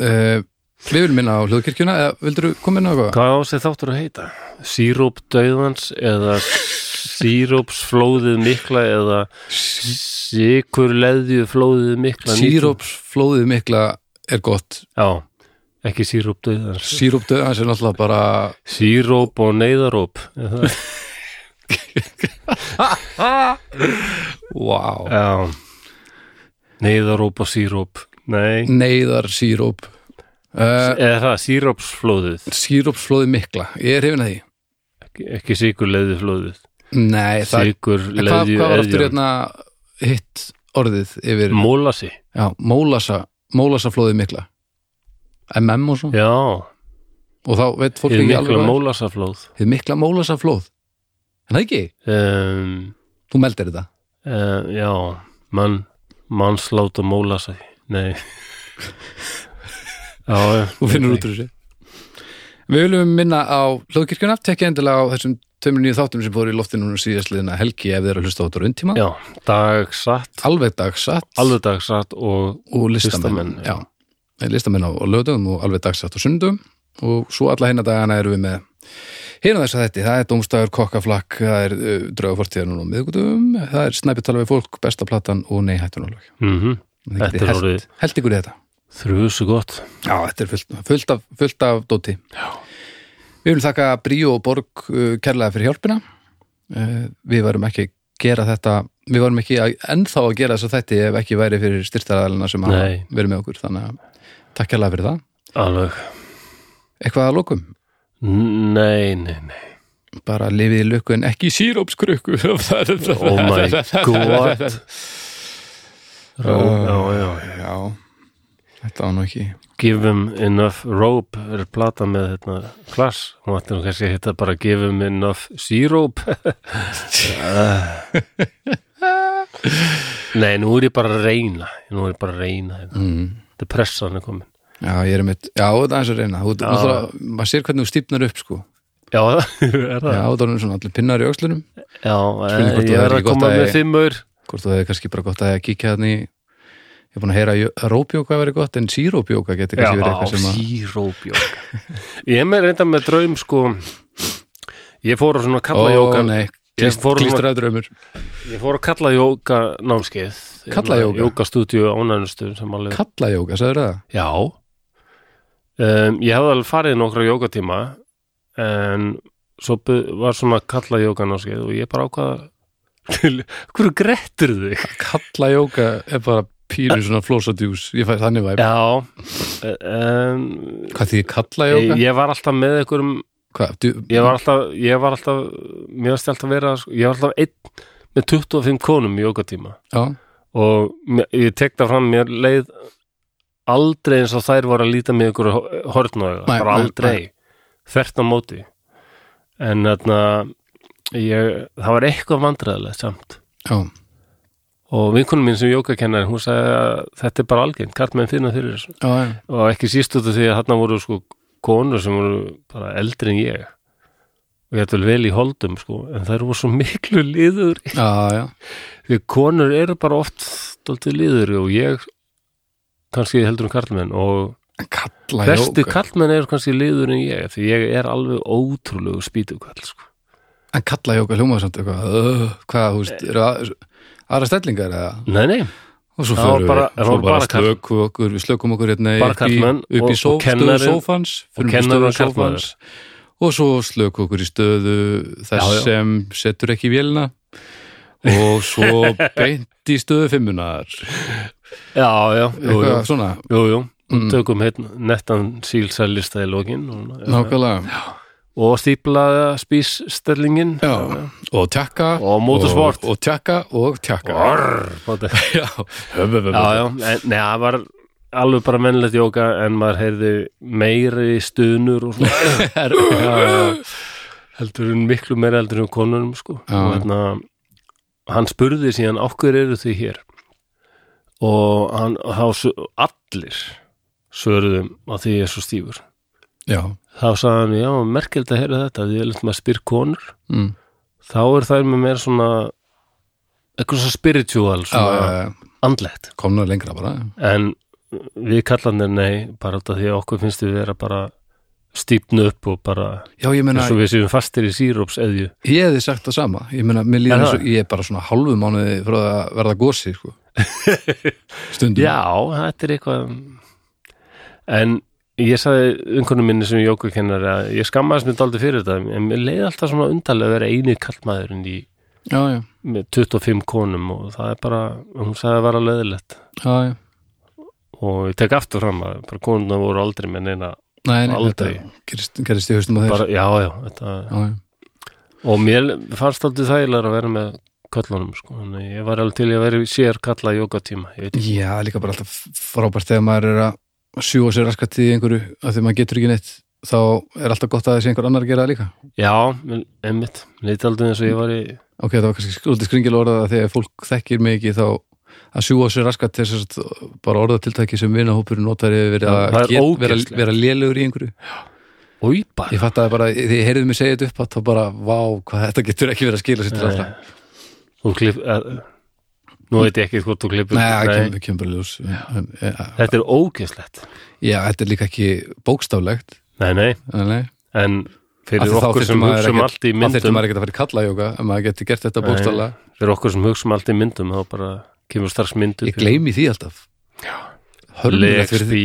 uh, við viljum minna á hljóðkirkjuna eða vildur þú koma inn á eitthvað? Hvað á sig þáttur að heita? Síróp döðans eða sírópsflóðið mikla eða sikurleðju flóðið mikla Sírópsflóðið mikla er gott. Já, ekki síróp döðans Sírópdöð, hans er náttúrulega bara Síróp og neyðaróp það? wow. Já. Neyðaróp og síróp Nei, neyðar síróp uh, eða það, sírópsflóðið? Sírópsflóðið mikla, ég er hefina því. Ekki, ekki sikurleðju flóðið Nei, það En hvað, Sikurleðju hvað var aftur hérna hitt orðið yfir Mólasi. Já, mólasa, mólasa flóðið mikla MM og svo. Já, og þá veit fólk hið ekki mikla alveg hvað er. mólasaflóð. Hið mikla mólasa flóð en það ekki, um, þú meldir þetta? Uh, Já, mann mannslátt og mólasa. Nei. Já, þú finnur út úr þessu. Við viljum minna á hljóðkirkjuna. Tekja endilega á þessum tveimur nýju þáttum sem fóru í loftinu núna síðastliðina helgi ef þið eru að hlusta á þetta rundtíma Já, dagsatt. Alveg dagsatt. Alveg dagsatt og og listamenn, listamenn, já. listamenn á, á lögdögum og alveg dagsatt á sundum og svo alla hinna dagana erum við með hérna þess að þetta, það er Dómstæður, Kokkaflakk það er uh, Draugafortíðan og miðgutum það er Snæpitala við fólk, Besta platan og Nei hættunarlag mm Þetta er orðið held ykkur í þetta. þrjusu gott. Já, þetta er fullt, fullt, af, fullt af dóti. Já. Við viljum þakka Bríó og Borg uh, kærlega fyrir hjálpina. Uh, við varum ekki að gera þetta við varum ekki að, ennþá að gera þess að þetta ef ekki væri fyrir styrtaræðalina sem Nei. verið með okkur. Þannig að takk kærlega fyrir það. Alveg. Eitthvað að lokum? Nei, nei, nei. Bara lifið í lukku en ekki í sírópskrukku. Oh my god. Ró, já, já. Já þetta var nú ekki. Give him enough rope er plata með hérna klass. Hún ætti nú kannski að hitta bara give him enough syrup Nei, nú er ég bara að reyna. Nú er ég bara að reyna hérna. mm. þetta pressan er komin. Já, ég er mitt, já, þetta er eins að reyna. Þú, maður sér hvernig þú stípnar upp sko. Já, er það? Já, það er svona allir pinnar í öxlunum. Já, hvort ég það er er að koma með fimmur hvort þú hefði kannski bara gott að kíkja þannig ég er búin að heyra að rópjóka verið gott en sírópjóka geti kannski verið eitthvað sem að sírópjóka Ég er með reynda með draum sko Ég fór á svona kalla ó nei, Ég klíst, fór- klístraði draumur Ég fór að kalla jóka námskeið Kallajóga? Jókastúdíu ánænustu sem alveg kallajóka, sagður það? Já um, Ég hefði alveg farið nokkra jókatíma en svo var svona kalla jóka námskeið og ég bara ákvaða Hverju grettur þig? kallajóka er bara pínu svona flósadjús, ég fæ þannig væp. Um, hvað því kallajóka? ég, ég var alltaf með einhverjum ég var alltaf, ég var alltaf mér varst alltaf vera, sko, ég var alltaf einn með 25 konum í jókatíma og ég tek það fram, mér leið aldrei eins og þær voru að líta með hortnáða, Nei, bara nei, aldrei. þvert á móti. En þarna ég, það var eitthvað vandræðilegt samt. Já, og vinkunum mín sem jókakennari, hún sagði að þetta er bara algengt, kartmenn finna fyrir þessu. Já, já, og ekki síst út af því að þarna voru sko konur sem voru bara eldri en ég. Og ég ætla vel í holdum sko, en þær voru svo miklu liður já, já. því konur eru bara oft stoltið liður og ég kannski heldur um karlmenn. Og jóga. Karlmenn eru kannski liður en ég því ég er alveg ótrúlegu spýtukall sko. en kalla jóga hljómaður samt eitthvað hvað, þú veist, eru að, aðra stellingar eða? Nei, nei, og svo förum bara- við, svo bara slökum okkur við slökum okkur hérna upp í, upp í só, og stöðu sófans. í kennarinn stöðu sófans. Og svo slökum okkur í stöðu þess Já, já. sem setur ekki vélina. Og svo beint í stöðu fimmunar. Já, já, jú, jú, eitthvað svona, jú, jú. Mm. tökum hérna nettan sílsælista í lokin nákvæmlega og stíplaða spísstellingin og tjakka. Og motorsport. og, og tjakka og en, nei, það var alveg bara mennlegt jóka en maður heyrði meiri stunur og svona. Heldur en miklu meira heldur en konunum sko. Og hérna hann spurði síðan okkur eru þið hér? Og hann þá allir svöruðum að því ég er svo stífur. Já, þá sagði hann, já, merkilegt að heyra þetta því ég lent maður spyr konur mm. þá er það með meira svona eitthvað svo spiritual já, svona já, já. andlegt komna lengra bara en við kallanir nei bara út af því að okkur finnst við vera bara stípnu upp og bara já, eins og við séum fastir í síróps eðju ég hefði sagt það sama ég meina, mér og ég er bara svona hálfu mánuði frá að verða gósi sko. stundum já, þetta er eitthvað en ég sagði unkonum minni sem jókukennari að ég skammaðist mér dálítið fyrir þetta en mér leiði alltaf svona undarlega að vera eini kallmaðurinn í já, já, með 25 konum og það er bara, hún sagði að vera leðilegt já, og ég tek aftur fram að bara konuna voru aldrei með neina Nei, nei, Aldrei. gerist, gerist í haustum á þeir bara, já, já, þetta, já, já. og mér fannst aldrei þægilega að vera með köllunum sko, þannig ég var alveg til að vera sér kalla jókatíma, já, líka bara alltaf frábært þegar maður er að sjúa sér raskat í einhverju að því maður getur ekki neitt þá er alltaf gott að þessi einhver annar að gera það líka. Já, einmitt, leiti aldrei eins og ég var í ok, það var kannski skrúldið skringil orðað að þegar fólk þekkir ekki þá að sjúa sér raskat til þess að bara orðatiltæki sem vinahópurinn notar yfir Já, að er vera, ógeðslegt. vera lélugur í einhverju. Új, bara. Ég fatt að bara, því ég heyrði mig segja þetta upp þá bara, vá, hvað þetta getur ekki verið að skila sér til alltaf Nú veit ég ekki hvort þú klippur Nei, kemur, ljós. En, ja, Þetta er ógeðslegt. Já, þetta er líka ekki bókstaflegt. Nei, nei, Nei, en fyrir því þá okkur sem ekkert- allt í þá þyrfti myndum maður ekki að fara í kalla jóga en maður geti gert þetta bókstaflega. Fyrir okkur sem hugsum allt í myndum þá bara kemur strax myndu Ég gleymi því alltaf. Hörmulegt fyrir, því,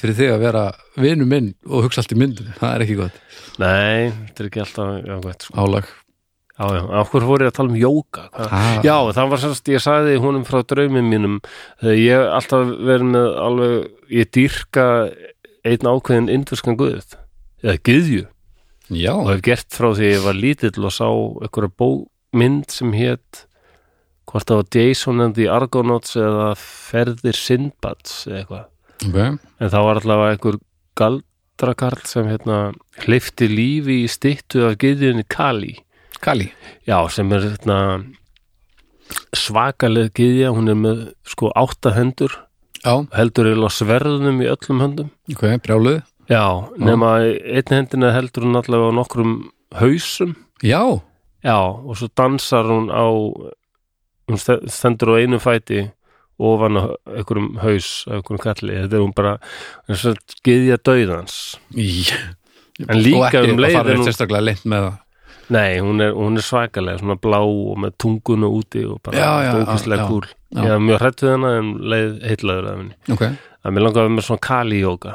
fyrir þig að vera vinu minn og hugsa allt í myndum. Það er ekki gott. Nei, þetta er ekki alltaf sko. Álag já, já, okkur fór ég að tala um jóka ah, Já, það var sérst, ég sagði húnum frá draumum mínum þegar ég alltaf verið með alveg, ég dýrka einn ákveðin indverskan guð eða gyðju. Já, og hef gert frá því ég var lítill og sá einhverja bómynd sem hétt hvort það var Jason and the Argonauts eða Ferðir Sindbads eða eitthvað. Ok. En það var allavega einhver galdrakarl sem hérna hlifti lífi í styttu af gyðjunni Kali Kali? Já, sem er hérna svakaleg gyðja, hún er með sko átta hendur, Já, heldur eða sverðunum í öllum höndum. Ok, brjáluð já, nema einn hendina heldur hún allavega á nokkrum hausum. Já, Já, og svo dansar hún á hún ste- stendur á einu fæti ofan á einhverjum haus einhverjum kalli, þetta er hún bara geðja dauðans. Í En líka Og ekki um leið að fara er hún- sérstaklega leint með það Nei, hún er, hún er svakalega, svona blá og með tungunu úti og bara kúl. já. Ég er mjög hrætt við hana en leið heitlaður af henni. Ok. Að mér langaði með svona kali-jóka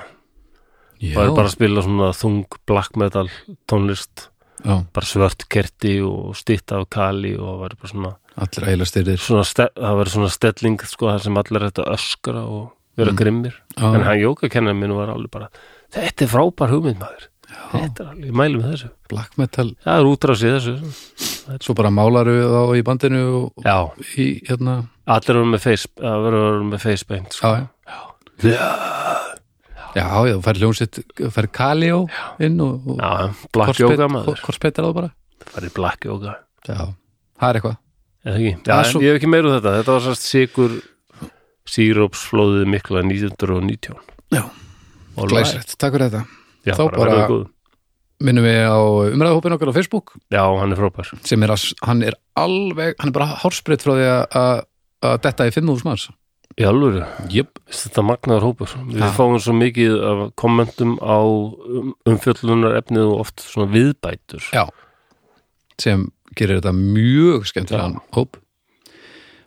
Já, bara bara að spila svona þung black metal tónlist. Já. Bara svört kerti og stýtta af kali og það var bara svona allir ægilega styrir það verður svona stelling sko, þar sem allir þetta öskra og vera Mm. grimmir. Já. en hann jókakennar minn var alveg bara þetta er frábær hugmynd maður þetta er alveg, mæli með þessu. Black metal, það er útrásið þessu. Svo bara málaru þá í bandinu og já, í hérna. Allir eru með face það verður með facepaint sko. Já, já. Já, já, þú fær hljómsitt, þú fær Kalíó inn og, og Já, black yoga maður. korspeitar á það bara. Það er black yoga. Já, það er eitthvað? Já, en svo- ég hef ekki meira um þetta. Þetta var sérst sigur sírópsflóðið mikla 1919 Já, glæsrætt, takk fyrir þetta Já, Þá bara, bara- Minnum við á umræðahópin okkar á Facebook Já, hann er frábær. sem er að, hann er alveg hann er bara hárspreitt frá því að- detta í 5.000 manns. Í Jöp, Vist þetta magnaður hópur. Við Já. fáum svo mikið af kommentum á um, umfjöllunar efnið og oft svona viðbætur. Já. sem gerir þetta mjög skemmtilegan hóp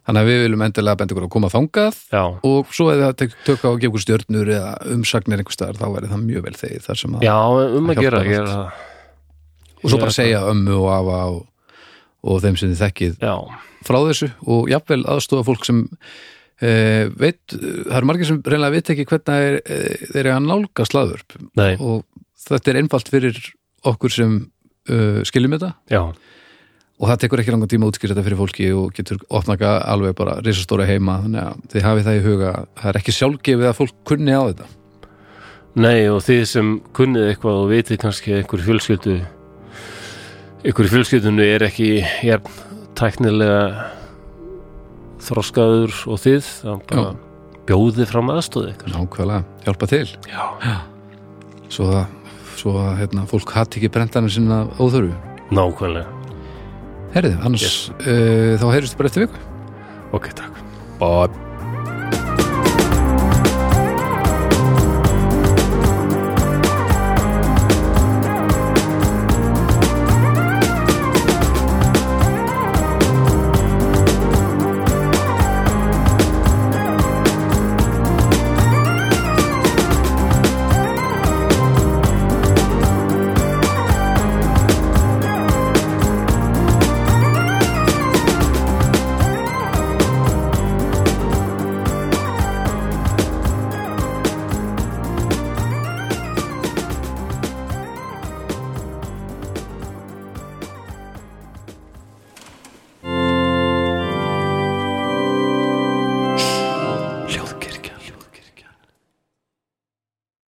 þannig að við viljum endilega benda ykkur að koma þangað Já, og svo eða tek- tök á að gefa ykkur stjörnur eða umsagnir einhvers staðar, þá verður það mjög vel þegið þar sem að, já um að Það gera, gera það. Og svo bara segja ömmu og afa og, og þeim sem þið þekkið Já, frá þessu og jafnvel aðstofa fólk sem e, veit, það eru margir sem reynilega veit ekki hvernig þeir, þeir eru að nálga slaðvörp og þetta er einfalt fyrir okkur sem uh, skiljum þetta. Já og það tekur ekki langan tíma að útskýra þetta fyrir fólki og getur opnaka alveg bara risastóra heima. Þannig að þið hafið það í huga það er ekki sjálfgefið að fólk kunni á þetta. Nei, og þið sem kunnið eitthvað og vitið kannski einhver fjölskyldu einhver fjölskyldunu er ekki jafn tæknilega þroskaður og þið þá bara bjóðið fram aðstóð ykkar nákvæmlega, hjálpa til. Já, svo að, svo að hérna, fólk hatt ekki brentanum sinna óþörfu. Nákvæmlega herrið, annars Yes. uh, þá heyrjumst bara eftir viku. Ok, takk. Bye